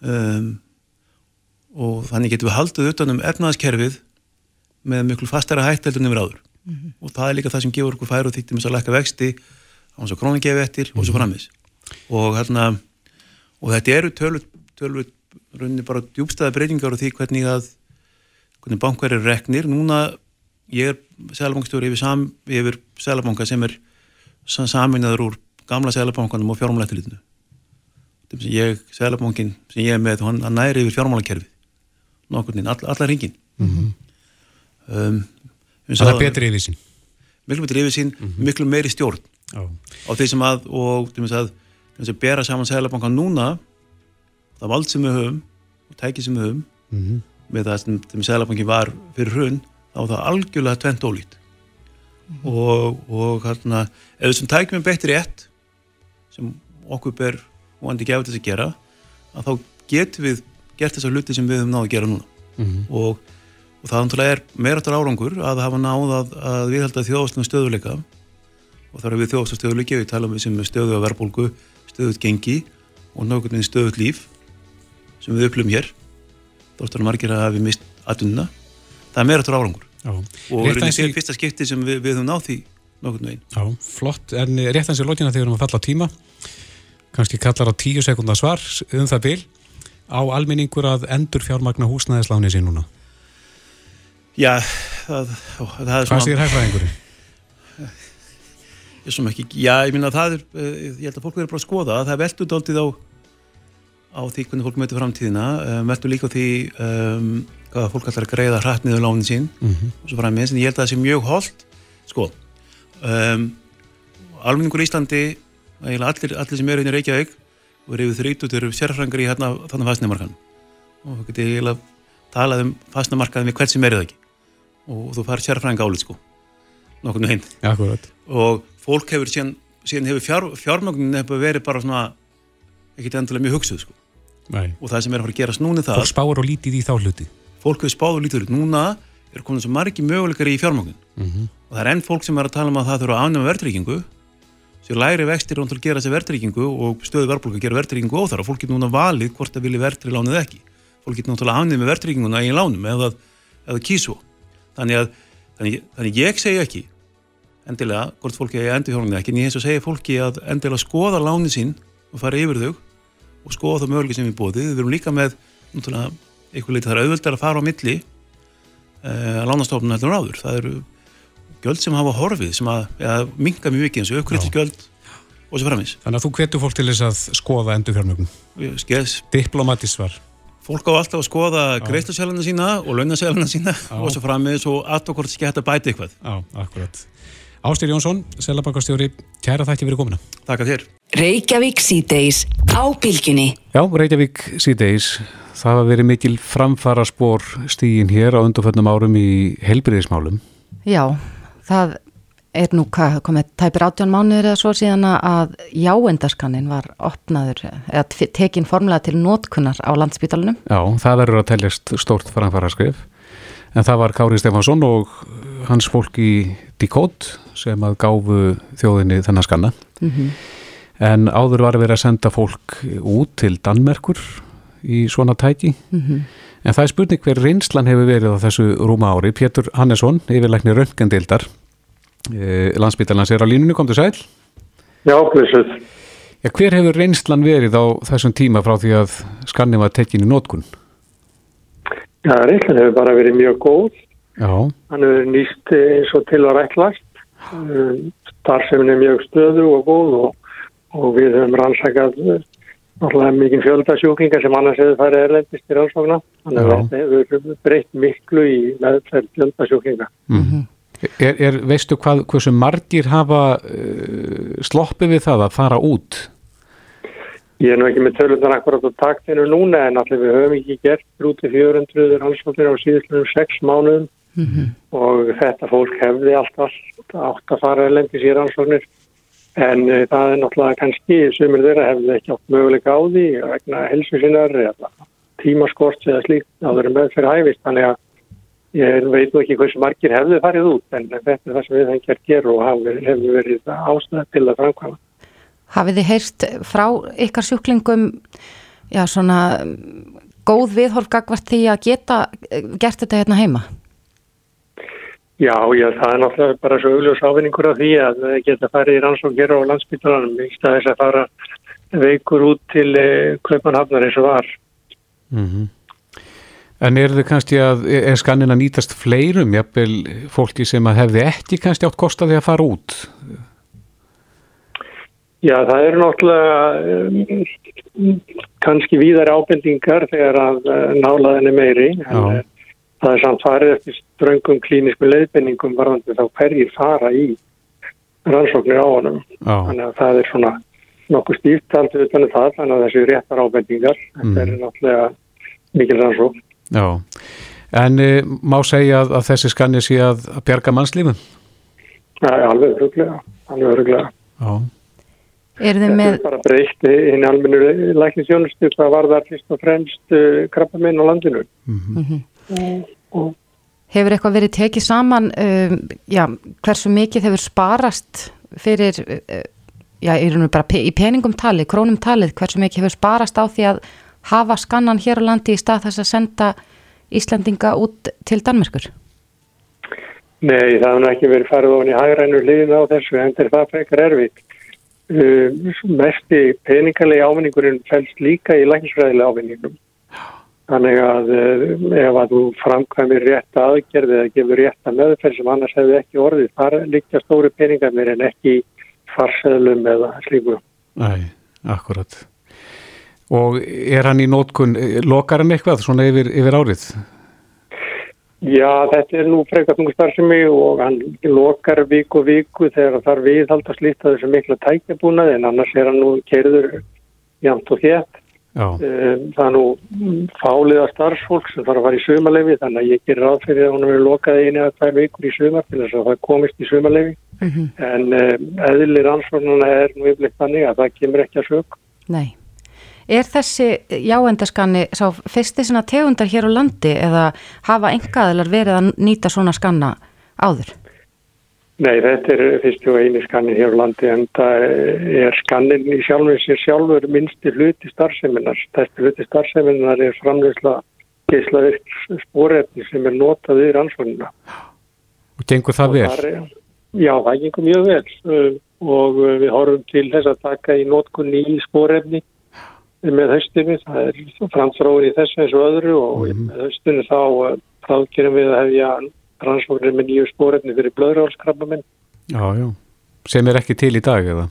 S8: Um, og þannig getum við haldið utanum efnaðaskerfið með miklu fastara hætteldur nefnir áður. Og það er líka það sem gefur okkur færu til þess að lækka vexti þess að krónin gefi eftir og svo framvis og hérna og þetta eru tölvut tölvut rauninni bara djúbstæða breytingar og því hvernig að hvernig bankar eru reknir. Núna ég er selabankstjóri yfir, sam, yfir selabanka sem er sa- saminnaður úr gamla selabankanum og fjármálættilitinu ég, selabankin sem ég er með hann, næri yfir fjármálakerfið. Nokkurnin, all, allar hringin um, eins og
S2: Það er betri yfir sín.
S8: miklu betri yfir sín, miklu meiri stjórn.
S2: Já.
S8: á því sem að og þess að, að bera saman Sælabankan núna það vald sem við höfum og tæki sem við höfum
S2: Mhm.
S8: með það sem, Sælabankin var fyrir hrun þá það algjörlega tvent ólít og, og hérna ef þessum tækjum er betri rétt sem okkur ber vonandi gefið þess að gera að þá getum við gert þessar hluti sem við höfum náðu að gera núna.
S2: Mhm.
S8: og, og það náttúrulega er meira áttur árangur að hafa náð að, að við held að þjóðastlum stöðuleika og þar er við þjóðastlum stöðuleiki við talum við sem er stöðu að verðbólgu stöðut gengi og nákvæmlega stöðut líf sem við upplum hér. Þóttur margir að hafi mist aðunna það er meira áttur árangur.
S2: Já.
S8: og það
S2: aðeins
S8: er
S2: í-
S8: fyrsta skipti sem við, við höfum náð því nákvæmlega einn
S2: Já, flott, en rétt hans í lókina þegar við erum að falla á tíma. Kannski kallar á tíu sekundar svar um það bil. Á almenningur að endur fjármagna húsnæðisláni sín núna?
S8: Já, það, ó, það er
S2: Hvað segir hægfræðingurinn?
S8: ég sem ekki, já, ég minna það er eh, ég held að fólk verður bara að skoða það. Er veldur daldið á á því hvernig fólk mötur framtíðina. Um, veldur líka á því um, hvað fólk ætlar að greiða hratt niður lánin sín.
S2: Mhm.
S8: og svo framins, en ég held að það sé mjög holdt sko um, almenningur í Íslandi allir, allir sem eru inn í Reykjavík og eru yfir þrýtut eru sérfrangar í hérna þannig fastnæmarkan og þú getur eiginlega talað um fastnæmarkaðin við hvert sem eru það ekki. Og þú fær sérfranga álit sko. Nokkurnu hinn og fólk hefur síðan, síðan hefur fjár, fjármögnin hefur verið bara svona ekkit endilega mjög hugsuð sko.
S2: Nei.
S8: og það sem er að fara að gerast núna er það
S2: Fólk spáur og lítið í þá hluti
S8: fólk hefur spáð og lítur út. Núna er komin svo margi möguleikar í fjármögnin
S2: Mhm.
S8: og það er enn fólk sem er að tala um að það þurfa að afnema verðtryggingu. Sér læri vextir og að gera sér verðtryggingu og stöðu verðbólka gera verðtryggingu óþar og fólk getur núna valið hvort það vilji verðtri lánið ekki. Fólk getur náttúrulega afnið með verðtrygginguna í lánum eða, eða kísvo. Þannig að þannig, þannig ég segi ekki endilega hvort fólki er endur hjálmið ekki en ég hins og segi fólki að endilega skoða lánið sín og fara yfir þau og skoða það möguleik sem við bóðið við erum líka með náttúrulega eitthvað leiti það er auðveldar að fara á milli uh, lánastofnun heldur en áður. Það eru gjöld sem hafa horfið sem að ja, minka mjög mikið eins og aukriðt gjöld og svo framins
S2: Þannig að þú hvetur fólk til þess að skoða endur fjármögnum
S8: Skeðs,
S2: Diplomatist svar.
S8: Fólk á alltaf að skoða greiðslusæluna sína og launasæluna sína og svo framins og alltaf hvort hægt að bæta eitthvað.
S2: Já, akkurat. Ástir Jónsson, Selabankastjóri, kæra þætti fyrir komuna.
S8: Takk að þér
S1: Reykjavík síðdeis á bylgjunni.
S2: Já, Reykjavík síðdeis það hafa verið mikil framfara spór stígin hér á undanföllum árum í helbriðismálum
S3: Já, það er nú hvað, komið tæpir átjón mánuður eða svo síðan að jáendarskannin var opnaður eða t- tekin formulega til nótkunnar á landsbítalunum.
S2: Já, það verður að teljast stórt framfara skrif en það var Kári Stefansson og hans fólk í Decode sem að gáfu þjóðinni þennan skanna.
S3: Mm
S2: en áður var verið að senda fólk út til Danmerkur í svona tæki
S3: Mhm.
S2: en það er spurning hver reynslan hefur verið á þessu rúma ári Pétur Hannesson, yfirleikni röntgendildar eh, landsbítalans er á línunni, kom til sæl
S9: Já, blessuð.
S2: Já, hver hefur reynslan verið á þessum tíma frá því að skanni var tekin í nótkun?
S9: Já, reyndan hefur bara verið mjög góð.
S2: Já,
S9: Hann hefur nýst eins og til að rætlast. Starfsemin er mjög stöðu og góð og, og við höfum rannsakað eh, náttúrulega mikið fjöldasjúklingar sem annars hefur farið erlendist í rannsókna. Þannig að þetta hefur breytt miklu í meðferð fjöldasjúklinga.
S2: er, er, veistu hvað, hversu margir hafa uh, sloppið við það að fara út?
S9: Ég er nú ekki með tölunar akkurat á taktinu núna en allir við höfum ekki gert brúti 400 rannsóknir á síðustlunum 6 mánuðum og þetta fólk hefði alltaf átt að fara erlendis í rannsóknir en uh, það er náttúrulega kannski sumir þeirra hefði ekki átt möguleika á því vegna helsu sinnar tímaskort eða slíkt áður en með fyrir hæfist þannig að ég veit nú ekki hversu margir hefði farið út en þetta er það sem við hengi að gera og hafi- hefur verið ástæða til að framkvæma.
S3: Hafið þið heyrt frá ykkar sjúklingum já, svona góð viðhorf gagvart því að geta eh, gert þetta hérna heima?
S9: Já, já, það er náttúrulega bara svo augljós ávinningur af því að það geta farið í rannsók hér á landsbytalanum í staðis að fara veikur út til uh, Kaupanhafnar eins og var.
S2: Mm En er þið kannski að, er skannin að nýtast fleirum, jafnvel fólki sem að hefði ekki kannski átt kostaði að fara út?
S9: Já, það eru náttúrulega um, kannski víðar ábendingar þegar að uh, nálaðin er meiri, en
S2: Já.
S9: uh, það er samt farið eftir ströngum klínisku leiðbendingum varðandi þá hverjir fara í rannsóknir á honum.
S2: Já,
S9: Þannig að það er svona nokkuð stíft aldrei utan um það, þannig að þessi réttar ábendingar, þetta er náttúrulega mikil rannsókn.
S2: já. En e, má segja að, að þessi skanni sé að, að bjarga mannslífum?
S9: Það er alveg öruglega, alveg öruglega.
S2: Já,
S3: Eru þið
S9: Þetta
S3: með,
S9: er bara breytt inn almennu læknisjónustu hvað var það fyrst og fremst uh, krabbaminn á landinu. Og
S3: hefur eitthvað verið tekið saman, um, já, hversu mikið hefur sparast fyrir, uh, já, í pe í peningum talið, krónum talið, hversu mikið hefur sparast á því að hafa skannan hér á landi í stað þess að senda Íslandinga út til Danmerkur?
S9: Nei, það hefur nú ekki verið farið ofan í hægrænu hliðin á þessu, en það frekar erfitt. Uh, mesti peningalegi ávinningurinn fælst líka í læknisfræðilega ávinningum. Þannig að uh, ef að þú framkvæmir rétt aðgerð eða gefur rétt að meðferð sem annars hefði ekki orðið, þar líka stóru peningarnir en ekki farseðlum eða slíku.
S2: Æ, akkurat. Og er hann í nótkun, lokar hann eitthvað svona yfir, yfir árið?
S9: Já, þetta er nú frekar tungu starfsemi og hann lokar viku viku þegar þar viðhalda slíta þessu mikla tækjabúnaði en annars er hann nú kerður jæmt og þétt.
S2: Já,
S9: Um, Það er nú fáliða starfsfólk sem þarf að fara í sumarleifi þannig að ég gerir ráð fyrir að hún er lokað einu eða tvær vikur í sumar til þess að það komist í sumarleifi en um, eðlir ansvörnuna er nú yfirleitt þannig að það kemur ekki að sög.
S3: Nei. Er þessi jáendaskanni sá fyrsti svona tegundar hér á landi eða hafa engaðilar verið að nýta svona skanna áður?
S9: Nei, þetta er fyrstu og eini skannin hér á landi en það er skannin í sjálfur sér sjálfur minnsti hluti starfseminar. Stærsti hluti starfseminar er framleysla geislavirk spórefni sem er notað við rannsóknina.
S2: og gengur það vel?
S9: þar er- Já, það gengur mjög vel uh, og uh, við horfum til þess að taka í notkunni í spórefni með haustinni. Það er framþróin í þessu eins og öðru og með haustinni þá uh, ráðgerum við að hefja rannsóknir með nýju spórefni fyrir blöðrálskrabbamenn.
S2: Já, já. Sem er ekki til í dag eða?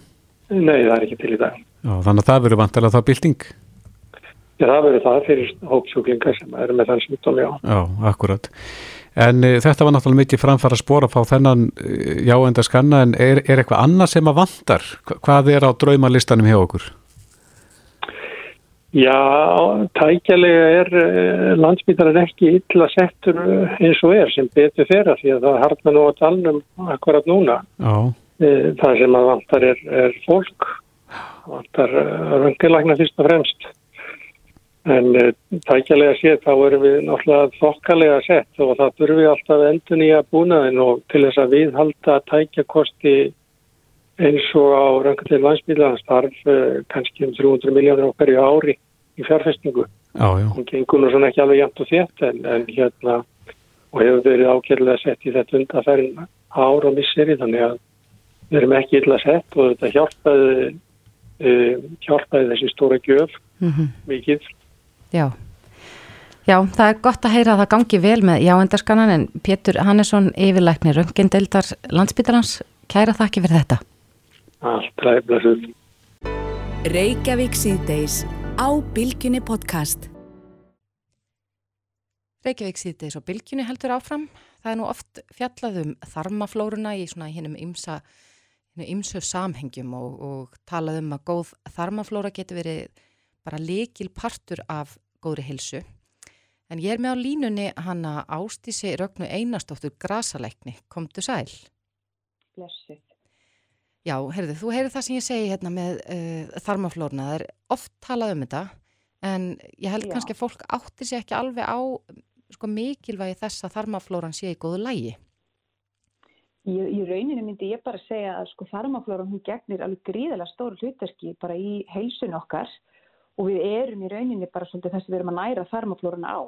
S9: Nei, það er ekki til í dag.
S2: Já, þannig að það verður vantilega þá bylting?
S9: Já, það verður það fyrir hópsjúklingar sem eru með þann sjúkdóm, já.
S2: Já, akkurat. En e, þetta var náttúrulega mikið framfara spór að fá þennan e, jáenda skanna en er, er eitthvað annað sem að vantar? Hva- Hvað er á draumalistanum hjá okkur?
S9: Já, tækjalega er uh, landsbytarinn ekki illa settur uh, eins og er sem betur fyrir því að það harnar nú á talnum akkurat núna.
S2: Já,
S9: Uh, það sem að vantar er, er fólk, vantar röngilækna fyrst og fremst. En tækjalega séð þá erum við náttúrulega þokkalega sett og það þurfum við alltaf endur nýja búnaðin og til þess að viðhalda tækjakosti eins og á röngileg landsbytarinn starf uh, kannski um 300 miljónir á hverju ári í fjárfestingu
S2: já, já.
S9: hún gengur nú svona ekki alveg jæmt og þétt en, en hérna og hefur verið ákjörlega sett í þetta undanferðin ár og misseri þannig að við erum ekki illa sett og þetta hjálpaði uh, hjálpaði þessi stóra gjöf mikið.
S3: Já. Já, það er gott að heyra að það gangi vel með jáendaskannan en Pétur Hannesson yfirlæknir Röngendeldar landsbytarans kæra þakki fyrir þetta.
S9: Allt ræðblasuð.
S1: Reykjavík síðdeis á Bilginni podcast.
S3: Reykjavík síðdeis og bylgjunni heldur áfram. Það er nú oft fjallað um þarmaflóruna í svona hinnum ymsa ymsu samhengjum og, og talað um að góð þarmaflóra getur verið bara likil partur af góðri hilsu. En ég er með á línunni hana Ástísi Rögnu Einarstóttur Grasalækni. Komdu sæl.
S10: Blessið.
S3: Já, heyrðu, þú heyrðu það sem ég segi hérna með uh, þarmaflóruna. Það er oft talað um þetta en ég held
S10: Já.
S3: kannski að fólk átti sér ekki alveg á sko, mikilvægi þess að þarmaflóran sé í góðu lægi.
S10: Í, í rauninu myndi ég bara segja að sko þarmaflóran hún gegnir alveg gríðilega stóru hlutverki bara í heilsun okkar og við erum í rauninu bara svolítið þess að við erum að næra þarmaflóruna á.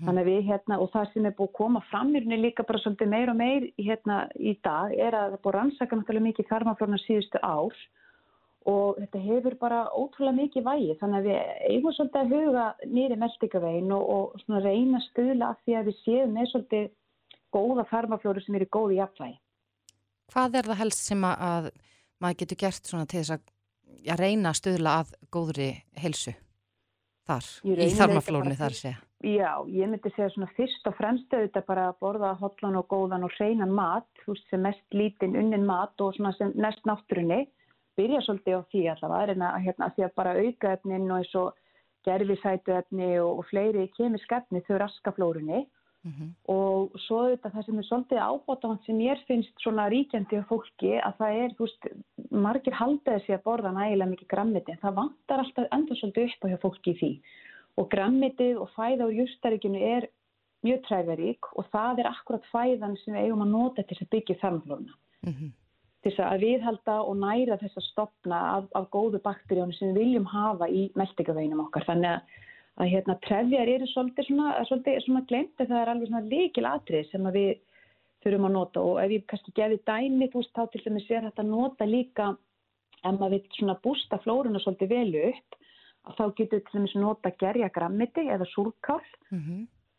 S10: Þannig að við hérna og það sem er búið að koma fram í rauninni líka bara svolítið meir og meir hérna í dag er að það er búið að rannsaka náttúrulega mikið þarmaflóruna síðustu ár og þetta hefur bara ótrúlega mikið vægi þannig að við eigum svolítið að huga nýri meldingavegin og, og svona reyna að stuðla af því að við séum með svolítið góða þarmaflóru sem eru góði jafnvægi.
S3: Hvað er það helst sem að, að maður getur gert svona til þess að já, reyna að stuðla að góðri helsu þar,
S10: Í
S3: þarmaflórunni þar segja?
S10: Já, ég myndi segja svona fyrst og fremst auðvitað bara að borða hotlan og góðan og hreinan mat, þú veist sem mest lítinn unnin mat og svona sem næst náttúrunni, byrja svolítið á því allavega, en að hérna því að bara auka efnin og eins og gerfisætu efni og, og fleiri kemisk efni þau raska flórunni. Og svo auðvitað það sem er svolítið ábótafant sem ég finnst svona ríkjandi á fólki að það er, þú veist, margir haldaði sig að borða nægilega mikið grammiti en það vantar alltaf enda svolítið upp á hjá fólki í því og grammitið og fæða úr justaríkinu er mjög træverík og það er akkurat fæðan sem við eigum að nota til að byggja þarmflóruna. Til þess að viðhalda og næra þess að stopna af, af góðu bakteríunum sem við viljum hafa í meldingaveginum okkar. Þannig að, að hérna, trefjar eru svolítið svona, svolítið svona glemt en það er alveg svona líkil atrið sem við þurfum að nota og ef ég kannski gefi dæmi þú veist þá til dæmis er þetta að nota líka ef maður vil svona bústa flóruna svolítið vel upp að þá getur til dæmis nota gerja grammiti eða súrkál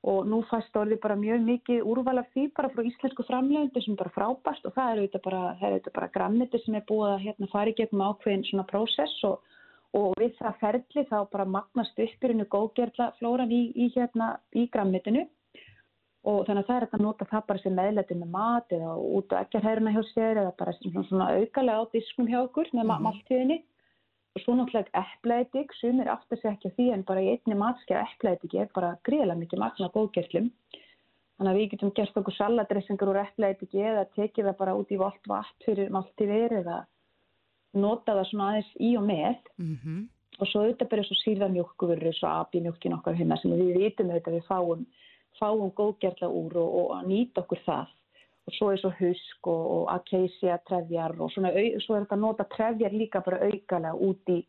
S10: og nú fæst orðið bara mjög mikið úrval af því bara frá íslensku framlegandi sem bara frábært. Og það er auðvitað bara, er bara grammiti sem er búið að hérna, fara í gegnum ákveðin svona prósess. Og, og við það ferli þá bara magnast uppbyrjunu góðgerla flóran í, í, hérna, í grammitinu. Og þannig að það er að nota það bara sem meðlæti með mat eða út á ekkjarhæruna hjá sér eða bara svona, svona aukalega á diskum hjá okkur með mm máltíðinni og svo náttúrulega eplaedik, sumir aftur sér ekki að því en bara í einni matskja eplaedik er bara gríðilega mikið magna góðgerlum þannig að við getum gert okkur saladressingar úr eplaediki eða tekið það bara út í volt vatn fyrir máltíðir eða nota það svona aðeins í og með.
S3: Mm
S10: og svo auðvitað bara svo síðan mjölkuvörur svo abimjölkin okkar hérna sem við vitum auðvitað við fáum, fáum góðgerla úr og, og nýta okkur það og svo er svo husk og, og acacia trefjar og svona, svo er þetta að nota trefjar líka bara aukalega út í,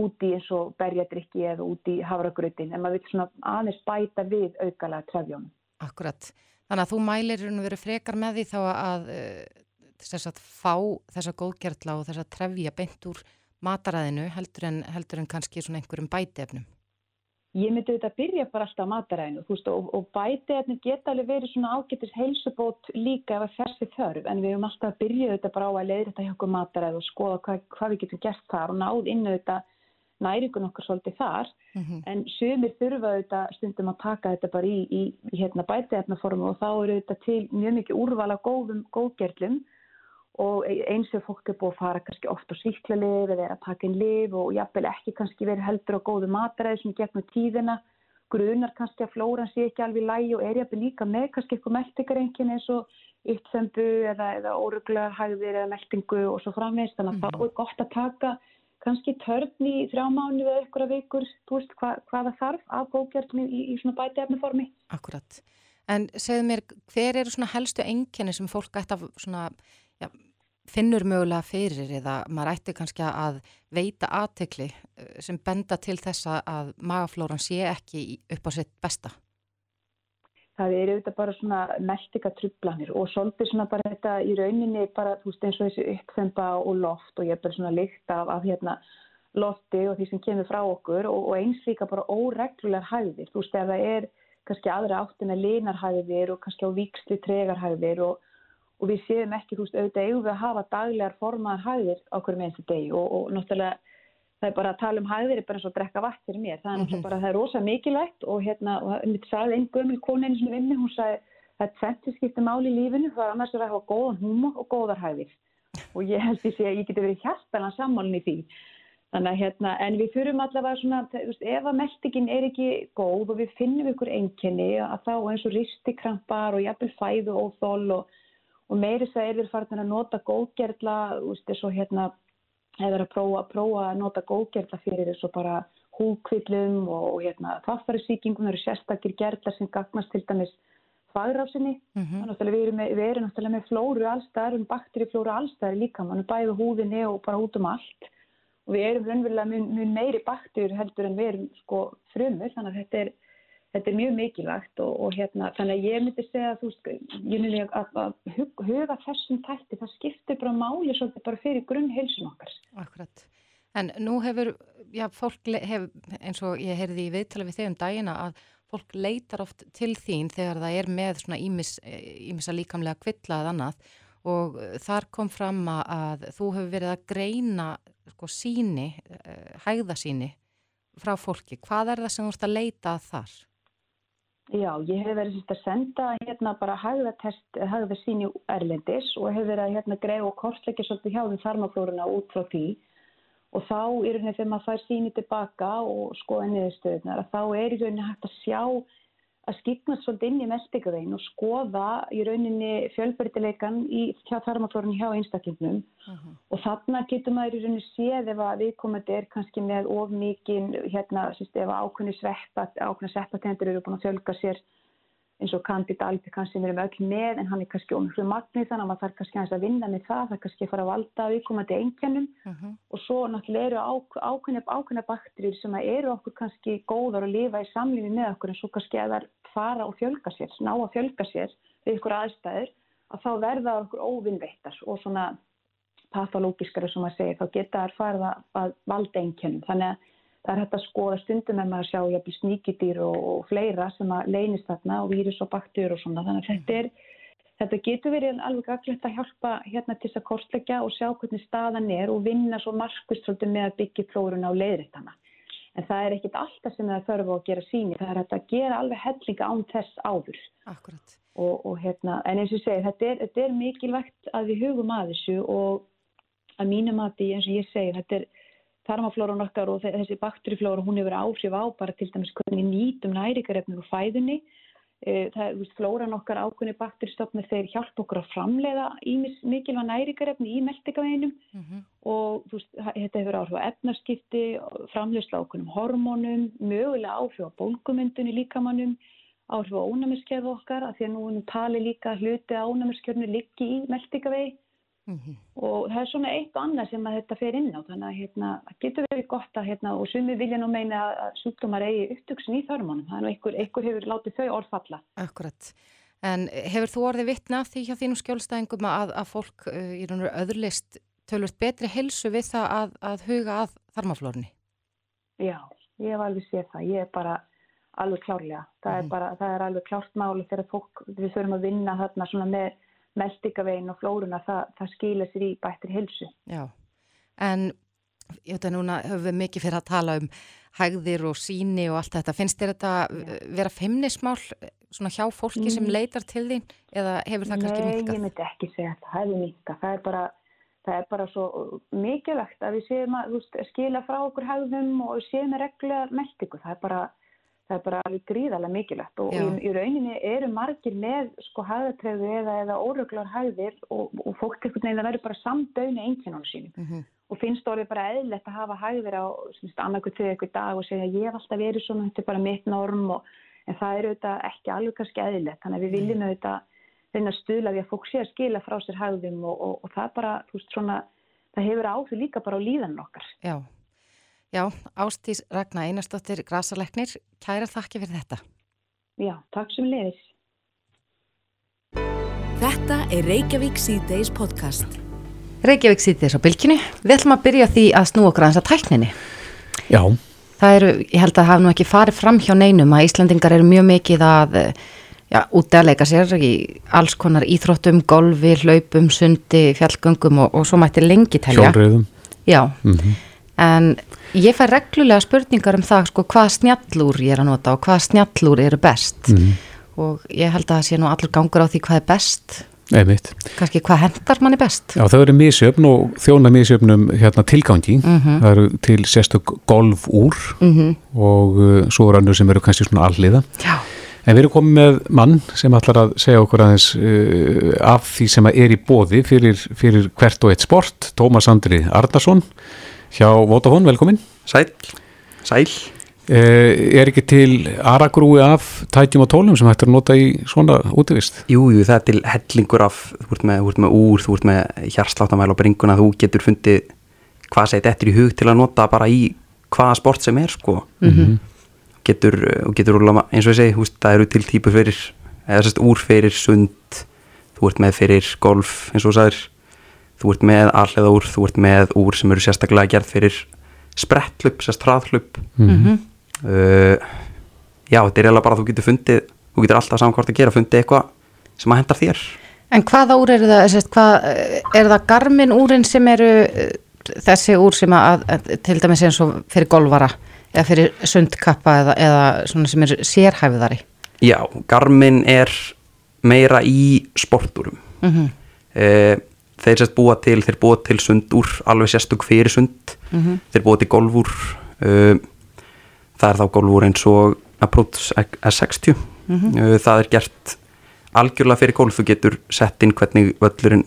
S10: út í eins og berjadrykki eða út í havragrautin en maður vil svona aðeins bæta við aukalega trefjónum.
S3: Akkurat. Þannig að þú mælir raun og verið frekar með því þá að þess að fá þessa góðgerla og þess að trefja beint úr mataræðinu heldur en, heldur en kannski svona einhverjum bætefnum.
S10: Ég myndi auðvitað að byrja bara alltaf mataræðinu veist, og, og bætefni geta alveg verið svona ágættis heilsubót líka ef að þessi þörf en við höfum alltaf að byrja auðvitað bara á að leiða þetta hjá okkur mataræð og skoða hvað, hvað við getum gert þar og náð inn auðvitað næringun okkur svolítið þar. En sumir þurfa auðvitað stundum að taka þetta bara í, í, í hérna, bætefnaformu og þá eru auðvitað til mjög mikið úrvala góðum góðgerlum og eins og fólk er búið að fara kannski oft á sýklalif eða er að taka inn lif og jafnvel ekki kannski verið heldur á góðu mataræði sem gegnum tíðina grunar kannski að flóran sé ekki alveg lægi og er jafnvel líka með kannski eitthvað meldingarengin eins og uppþembu eða, eða óruglar hægðir eða meldingu og svo framvegist þannig að þá er gott að taka kannski törn í þrjá mánu eða ykkur að vikur, þú veist hva, hvaða þarf af góðgjörnum í, í svona bætiefniformi.
S3: Akkurat. En segðu mér, hver eru svona helstu enginni sem fólk ætti að já, finnur mögulega fyrir eða maður ætti kannski að veita aðtekli sem benda til þessa að magaflóran sé ekki upp á sitt besta?
S10: það eru auðvitað bara svona meldika trublanir og svolítið svona bara þetta í rauninni bara, þú veist, eins og þessi uppþemba og loft og ég er bara svona lykt af, af hérna lofti og því sem kemur frá okkur og, og eins líka bara óreglulegar hæðir, þú veist, ef það er kannski aðra áttina linarhæðir og kannski á vikstri tregarhæðir og, og við séum ekki, þú veist, auðvitað eigum við að hafa daglegar formaðar hæðir á hverjum einstu degi. Og, og náttúrulega það er bara að tala um hæðir er bara eins og að drekka vatn fyrir mér, það er náttúrulega bara, það er rosa mikilvægt og hérna, og mitt sagði einn gömul konu einu svona vinni, hún sagði það er tventi skipti máli í lífinu, það er annars að hafa góðan húmor og góðar hæðir. Og ég held því að ég geti verið hjartalega sammálinn í því. Þannig að hérna, en við þurfum allavega svona, þú veist, ef að meldingin er ekki góð og við finnum ykkur einkenni að þá eins og ristikrampar og jafnvel fæðu óþól og, og meiri þess að er við farin að nota veist, eins og hérna hefur að prófa, prófa að nota góðgerla fyrir þessu bara húkvillum og, og hérna þáttarisíkingum, það eru sérstakir gerlar sem gagnast til dæmis þvagrásinni. Mm -hmm. Við erum, með, við erum náttúrulega með flóru allstæðar, um bakteriflóru allstæðar líka, mann er bæðið húðinni og bara út um allt. Og við erum raunverulega mjög, meiri bakterjur heldur en við erum sko frumur, þannig að þetta er, þetta er mjög mikilvægt og, og hérna, þannig að ég myndi segja þú ég myndi að, að huga þessum tætti, það skiptir bara máli svolítið bara fyrir grunn heilsun okkar.
S3: Akkurat. En nú hefur, já, fólk hef, eins og ég heyrði í viðtala við þau um dagina að fólk leitar oft til þín þegar það er með svona ímis, ímisa líkamlega kvilla eða annað og þar kom fram að þú hefur verið að greina sko síni, eh, hægðasíni frá fólki. Hvað er það sem þú ert að leita þar?
S10: Já, ég hef verið að senda hérna bara hægðatest, hægðasíni erlendis og hef verið að hérna greið og kortleikja svolítið hjá því þarmaflórunna út frá því. Og þá í rauninni þegar maður fær síni tilbaka og skoða niðurstöðunar að þá er í rauninni hægt að sjá að skipnast svolítið inn í meldbyggavegin og skoða í rauninni fjölbyrtileikan í þarmaflórunni hjá einstaklingnum uh -huh. og þarna getur maður í rauninni séð ef að viðkomandi er kannski með of mikið hérna, sérst, ef ákveðni sveppa ákveðni sveppatendur eru búin að fjölga sér eins og Candida albicans sem við erum öll með en hann er kannski ómiklu magnið þannig að maður þarf kannski að vinna með það, það kannski að fara að valda viðkomandi einkennum uh mhm. -huh. og svo náttúrulega eru ákveðna, ákveðna bakterjur sem eru okkur kannski góðar að lifa í samlífi með okkur en svo kannski að það fara og fjölga sér, ná að fjölga sér við ykkur aðstæður að þá verða okkur óvinnveittar og svona patológiskari sem maður segir, þá geta þær farið að valda einkennum þannig að Það er hægt að skoða stundum en maður sjá jafnvel sníkidýr og, og fleira sem að leynist þarna og vírus og baktur og svona. Þannig að þetta, er, þetta getur verið alveg aðglætt að hjálpa hérna til þess að kortleggja og sjá hvernig staðan er og vinna svo markvist svolítið með að byggja flórun á leiðrættana. En það er ekkit alltaf sem það þarf að gera síni. Það er hægt að gera alveg hellinga án þess áður.
S3: Akkurat.
S10: Og, og hérna, en eins og ég segi, þetta er, þetta er mikilvægt að við hugum að þessu og að mínum að því eins og ég segi, þetta er tarmaflóran okkar og þessi bakteriflóra hún hefur áhrif á bara til dæmis hvernig nýtum nærikarefnir úr fæðunni. E, það er flóran okkar ákveðni bakteristofnir þeir hjálp okkur að framleiða mikilvæg nærikarefni í meldikaveginum mm -hmm. og veist, þetta hefur áhrif á efnarskipti framleiðsla ákveðnum hormónum mögulega áhrif á bólkumyndun í líkamannum áhrif á ónæmiskerð okkar að því að nú tali líka hluti á ónæmiskerðinu liggi í meldikavegi Mm -hmm. og það er svona eitt og annað sem að þetta fer inn á. Þannig að hérna, getur verið gott að hérna, og sumi vilja nú meina að sjúkdómar eigi upptöksin í þörmunum þannig að einhver, einhver hefur látið þau orðfalla
S3: Akkurat, en hefur þú orðið vittna því hjá þínum skjólstæðingum að, að fólk uh, í raun og öðrulist tölvist betri helsu við það að, að huga að þarmaflórni?
S10: Já, ég hef alveg séð það, ég er bara alveg klárlega, það, mm er, bara, það er alveg klárt máli þegar fólk, við þurfum að vinna þarna svona með meldingavegin og flóruna, það, það skila sér í bættir hilsu.
S3: Já, en ég veit að núna höfum við mikið fyrir að tala um hægðir og síni og allt þetta. Finnst þér þetta vera feimnismál svona hjá fólki sem mm. leitar til þín eða hefur það kannski
S10: minkað?
S3: Nei,
S10: ég myndi ekki segja að það hefur minkað. Það er bara, það er bara svo mikilvægt að við séum að veist, skila frá okkur hægðum og séum reglulega meldingu. Það er bara það er bara alveg gríðarlega mikilvægt og í, í rauninni eru margir með sko hæðatreyðu eða, eða óröglar hæðir og, og fólk ekkert nefnir að verður bara samdögnu einkennunum sínum. Mm -hmm. og finnst orðið bara eðlert að hafa hæðir á annarkvæmt þegar ykkur dag og segja ég hef alltaf verið svona, þetta er bara mitt norm og, en það er auðvitað ekki alveg kannski eðlert þannig að við viljum auðvitað að stuðla því að fólk sé að skila frá sér hæðum og, og það bara, þú veist svona það hefur áhrif líka bara á líðan okkar.
S3: Já Já, Ástís Ragnar Einarstóttir, Grasaleknir, kæra þakki fyrir þetta.
S10: Já, takk sem leiðis.
S1: Þetta er Reykjavík C-Days podcast.
S3: Reykjavík C-Days á bylkinni. Við ætlum að byrja því að snú okkur aðeins að tækninni.
S2: Já.
S3: Það eru, ég held að hafa nú ekki farið fram hjá neinum að Íslandingar eru mjög mikið að já, út að leika sér í alls konar íþróttum, golfi, hlaupum, sundi, fjallgöngum og, og svo mætti lengi telja.
S2: Hjólriðum.
S3: Já, mm -hmm. En Ég fær reglulega spurningar um það sko, hvað snjallúr ég er að nota og hvað snjallúr eru best mm. og ég held að það sé nú allur gangur á því hvað er best
S2: Einmitt.
S3: kannski hvað hendar manni best
S2: Já það eru mísjöfn og þjóna mísjöfnum hérna tilgangi, mm -hmm. það eru til sérstök golf úr mm -hmm. og uh, svo annur sem eru kannski svona alliða
S3: Já.
S2: en við erum komið með mann sem ætlar að segja okkur aðeins uh, af því sem er í bóði fyrir, fyrir hvert og eitt sport Tómas Andri Arnason hjá Votafón, velkomin
S11: Sæl, sæl
S2: Eh, er ekki til aragrúi af tækjum og tólum sem hættir að nota í svona útivist?
S11: Jú, jú, það er til hellingur af, þú ert með, þú ert með úr, þú ert með hjarsláttamæl og bringuna, þú getur fundið hvað segið eftir í hug til að nota bara í hvaða sport sem er, sko.
S3: Mhm.
S11: Getur, og getur úrlega, eins og ég segi, þú veist, það eru til típur fyrir, eða sérst úr fyrir sund, þú ert með fyrir golf, eins og þú sagðir, þú ert með allega úr, þú ert með úr sem eru sérstaklega gerð fyrir sprettlup, sérst hraðlup.
S3: Mhm.
S11: Uh, já, þetta er eiginlega bara að þú getur fundið, þú getur alltaf saman hvort að gera, fundið eitthvað sem að hendar þér.
S3: En hvaða úr eru það, sérst, hvað, er það garmin úrin sem eru eh, þessi úr sem að, að til dæmis eins og fyrir golfara eða fyrir sundkappa eða, eða svona sem eru sérhæfiðari?
S11: Já, Garmin er meira í sportúrum
S3: Mhm.
S11: eh, þeir sérst búa til þeir búa til sundúr, alveg sérstök fyrir sund.
S3: Mhm.
S11: þeir búa til golfúr eh, það er þá golfúr eins og Approach S60
S3: Mhm.
S11: eh, það er gert algjörlega fyrir golf þú getur sett inn hvernig völlurinn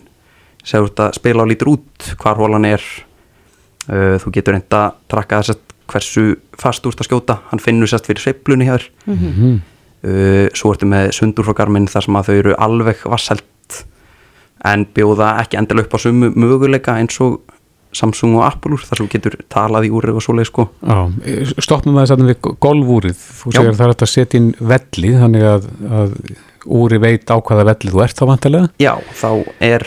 S11: segur þetta spila á lítur út hvar hólan er. Eh, þú getur enda að trakka þess að hversu fast úr að skjóta. Hann finnur sérst fyrir sveiflunni hjá þér.
S3: Mhm.
S11: Uh, svo ertu með sundur frá garminn þar sem að þau eru alveg vasselt en bjóða ekki endilega upp á sumu möguleika eins og Samsung og Apple úr þar sem getur talað í úr og svoleið sko
S2: Já, stoppum við þess við golfúrið. Þú
S11: Já.
S2: segir að það er að setja inn velli, þannig að, að úri veit á hvaða velli þú ert þá vantilega.
S11: Já, þá er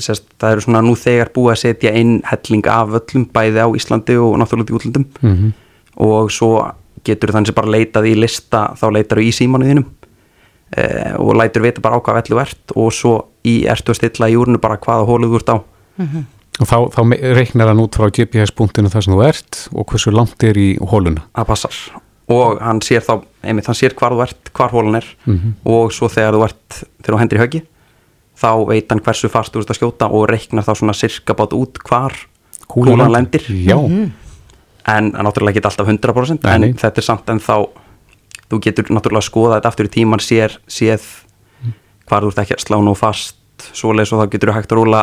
S11: sérst, það eru svona nú þegar búið að setja inn helling af öllum bæði á Íslandi og náttúrulega í útlöndum
S2: Mhm.
S11: og svo getur þannig sem bara leitað í lista þá leitar þú í símanuðinum eh, og lætur vita bara á hvað vellu ert og svo í ertu að stilla í úrinu bara hvaða hóluð þú ert á
S2: Og þá, þá reiknar hann út frá GPS-punktinu þar sem þú ert og hversu langt er í hóluna.
S11: að passar og hann sér þá, einmitt hann sér hvar þú ert hvar hólan er
S2: Mhm.
S11: og svo þegar þú ert þegar þú hendur í höggi þá veit hann hversu fast þú ert að skjóta og reiknar þá svona sirka bát út hvar
S2: kúlan lendir. Já. Mhm.
S11: en en náttúrulega ekki alltaf 100%
S2: Nei, nei.
S11: en þetta er samt en þá þú getur náttúrulega að skoða þetta aftur í tíman sér, séð hvar þú ert ekki að slá nú fast svoleiðis og þá getur þú hægt að rúla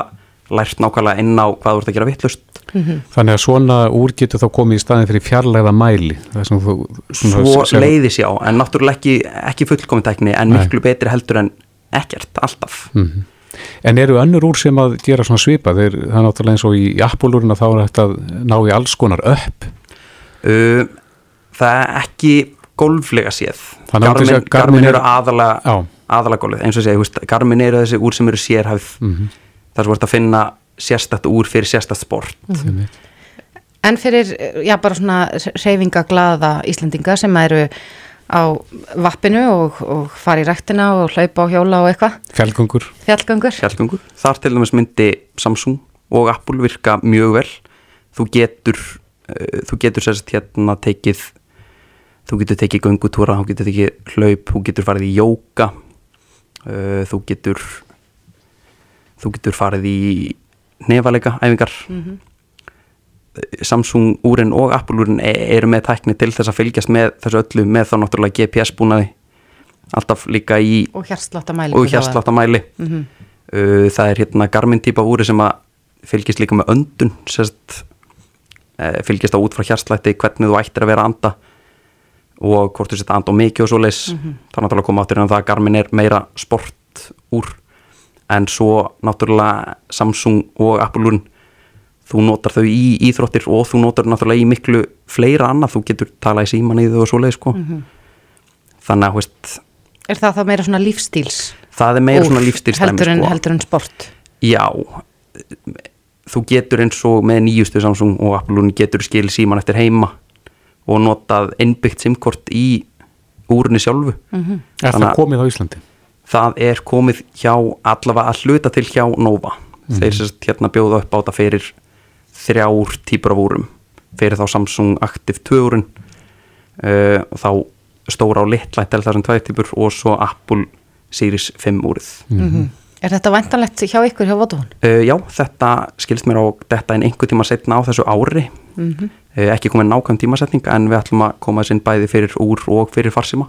S11: lært nákvæmlega inn á hvað þú ert að gera vittlust
S2: Þannig að svona úr getur þá komið í staðin fyrir fjarlæða mæli. Þú, svona
S11: svo leiðis já, en náttúrulega ekki, ekki fullkomin tekni en
S2: Nei.
S11: miklu betri heldur en ekkert, alltaf
S2: Mhm. En eru önnur úr sem að gera svona svipa? Þeir, það er náttúrulega eins og í Apple-úruna þá er þetta að ná í alls konar upp.
S11: uh, það er ekki golflega séð Garmin, Garmin,
S2: er-
S11: eru aðalega
S2: Já.
S11: aðalega golfið, eins og þú veist, Garmin eru þessi úr sem eru sérhæfð
S2: Mhm.
S11: þar sem ert að finna sérstætt úr fyrir sérstætt sport
S3: Mhm. En fyrir, já, bara svona reyfingaglaða Íslendinga sem eru á vappinu og, og fara í ræktina og hlaupa á hjóla og eitthvað,
S2: Fjallgöngur.
S3: fjallgöngur.
S11: Fjallgöngur. Þar til dæmis myndi Samsung og Apple virka mjög vel þú getur uh, þú getur sérst hérna tekið þú getur tekið göngutúra, þú getur tekið hlaup, þú getur farið í jóka uh, þú getur þú getur farið í nefalega æfingar
S3: Mhm.
S11: Samsung úrin og Apple úrin e- eru með tækni til þess að fylgjast með þessu öllu með þá náttúrulega GPS búnaði alltaf líka í
S3: Og hjarsláttamæli Mhm.
S11: uh, það er hérna Garmin típa úri sem að fylgist líka með öndun sérst, uh, fylgist á út frá hjarslætti hvernig þú ættir að vera að anda og hvort þú setja anda á mikið og svo leis
S3: Mhm.
S11: það er náttúrulega koma áttur en það að Garmin er meira sport úr en svo náttúrulega Samsung og Apple úrin þú notar þau í íþróttir og þú notar náttúrulega í miklu fleira annað, þú getur talað í síman í þau og svo leis sko.
S3: Mhm.
S11: þannig að veist,
S3: Er það þá meira svona lífstíls?
S11: það er meira
S3: úr
S11: svona lífstílstæmi
S3: heldur, en-
S11: sko.
S3: heldur en sport.
S11: Já, þú getur eins og með nýjustu Samsung og Apple getur skil síman eftir heima og notað innbyggt simkort í úrunni sjálfu
S3: Mhm.
S2: Er
S11: Þannig
S2: það
S11: að-
S2: komið á Íslandi?
S11: það er komið hjá allavega að hluta til hjá Nova
S2: Mhm.
S11: þeir sérst hérna bjóða upp á þetta fyrir þrjár típur af úrum fyrir þá Samsung Active 2 úrin uh, og þá stóra og litla er það sem tvær típur og svo Apple Series 5 úrið
S3: Mhm. Er þetta væntanlegt hjá ykkur hjá Vodafone?
S11: Uh, já, þetta skilst mér á þetta en einhver tíma setna á þessu ári
S3: Mhm.
S11: uh, ekki komið nákvæm tímasetning en við ætlum að koma þess inn bæði fyrir úr og fyrir farsíma.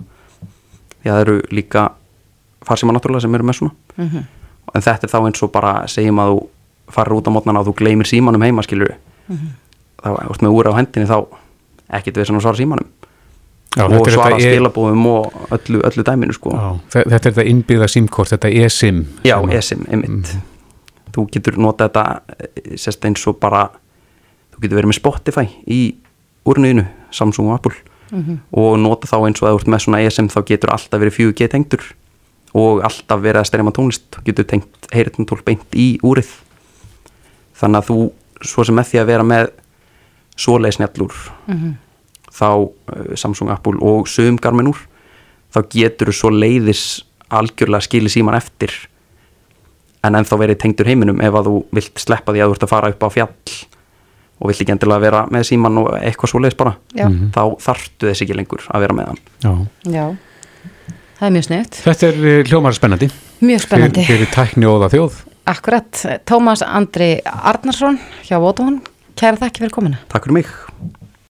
S11: Því að það eru líka farsíma náttúrulega sem eru með svona.
S3: Mhm.
S11: en þetta er þá eins og bara segjum að þú farir út á mótnana og þú gleymir símanum heima skilur
S3: Mhm.
S11: þá ert með úr á hendinni þá ekkit við sem að svara símanum.
S2: Já,
S11: og
S2: þetta er
S11: svara
S2: þetta e-
S11: skilabóðum og öllu, öllu dæminu sko.
S2: Já, þe- þetta er þetta innbyggða símkort, þetta e-sim.
S11: Já, eSIM, einmitt. Þú getur notað þetta eh, sérst eins og bara þú getur verið með Spotify í úrniðinu, Samsung og Apple.
S3: Mhm.
S11: og nota þá eins og að þú ert með svona eSIM þá getur alltaf verið 4G tengdur. Og alltaf verið að streyma tónlist. Þú getur tengt heyritnatól beint í úrið. Þannig að þú svo sem með því að vera með svoleið snjallúr
S3: Mhm.
S11: þá uh, Samsung, Apple og sögum Garmin úr þá getur þú svo leiðis algjörlega skili síman eftir. En ennþá verið tengdur heiminum ef að þú vilt sleppa því að þú ert að fara upp á fjall og vilt ekki endilega vera með síman og eitthvað svo leiðis bara
S3: Já. Mhm.
S11: þá þarftu þess ekki lengur að vera með hann
S2: Já.
S3: Já, það er mjög sniðt.
S2: Þetta er eh, hljómar spennandi
S3: Mjög spennandi.
S2: Fyrir, fyrir tækni og það þjóð
S3: Akkurat, Tómas Andri Arnarsson hjá Vótafón, kæra þakki fyrir komina.
S11: Takk fyrir mig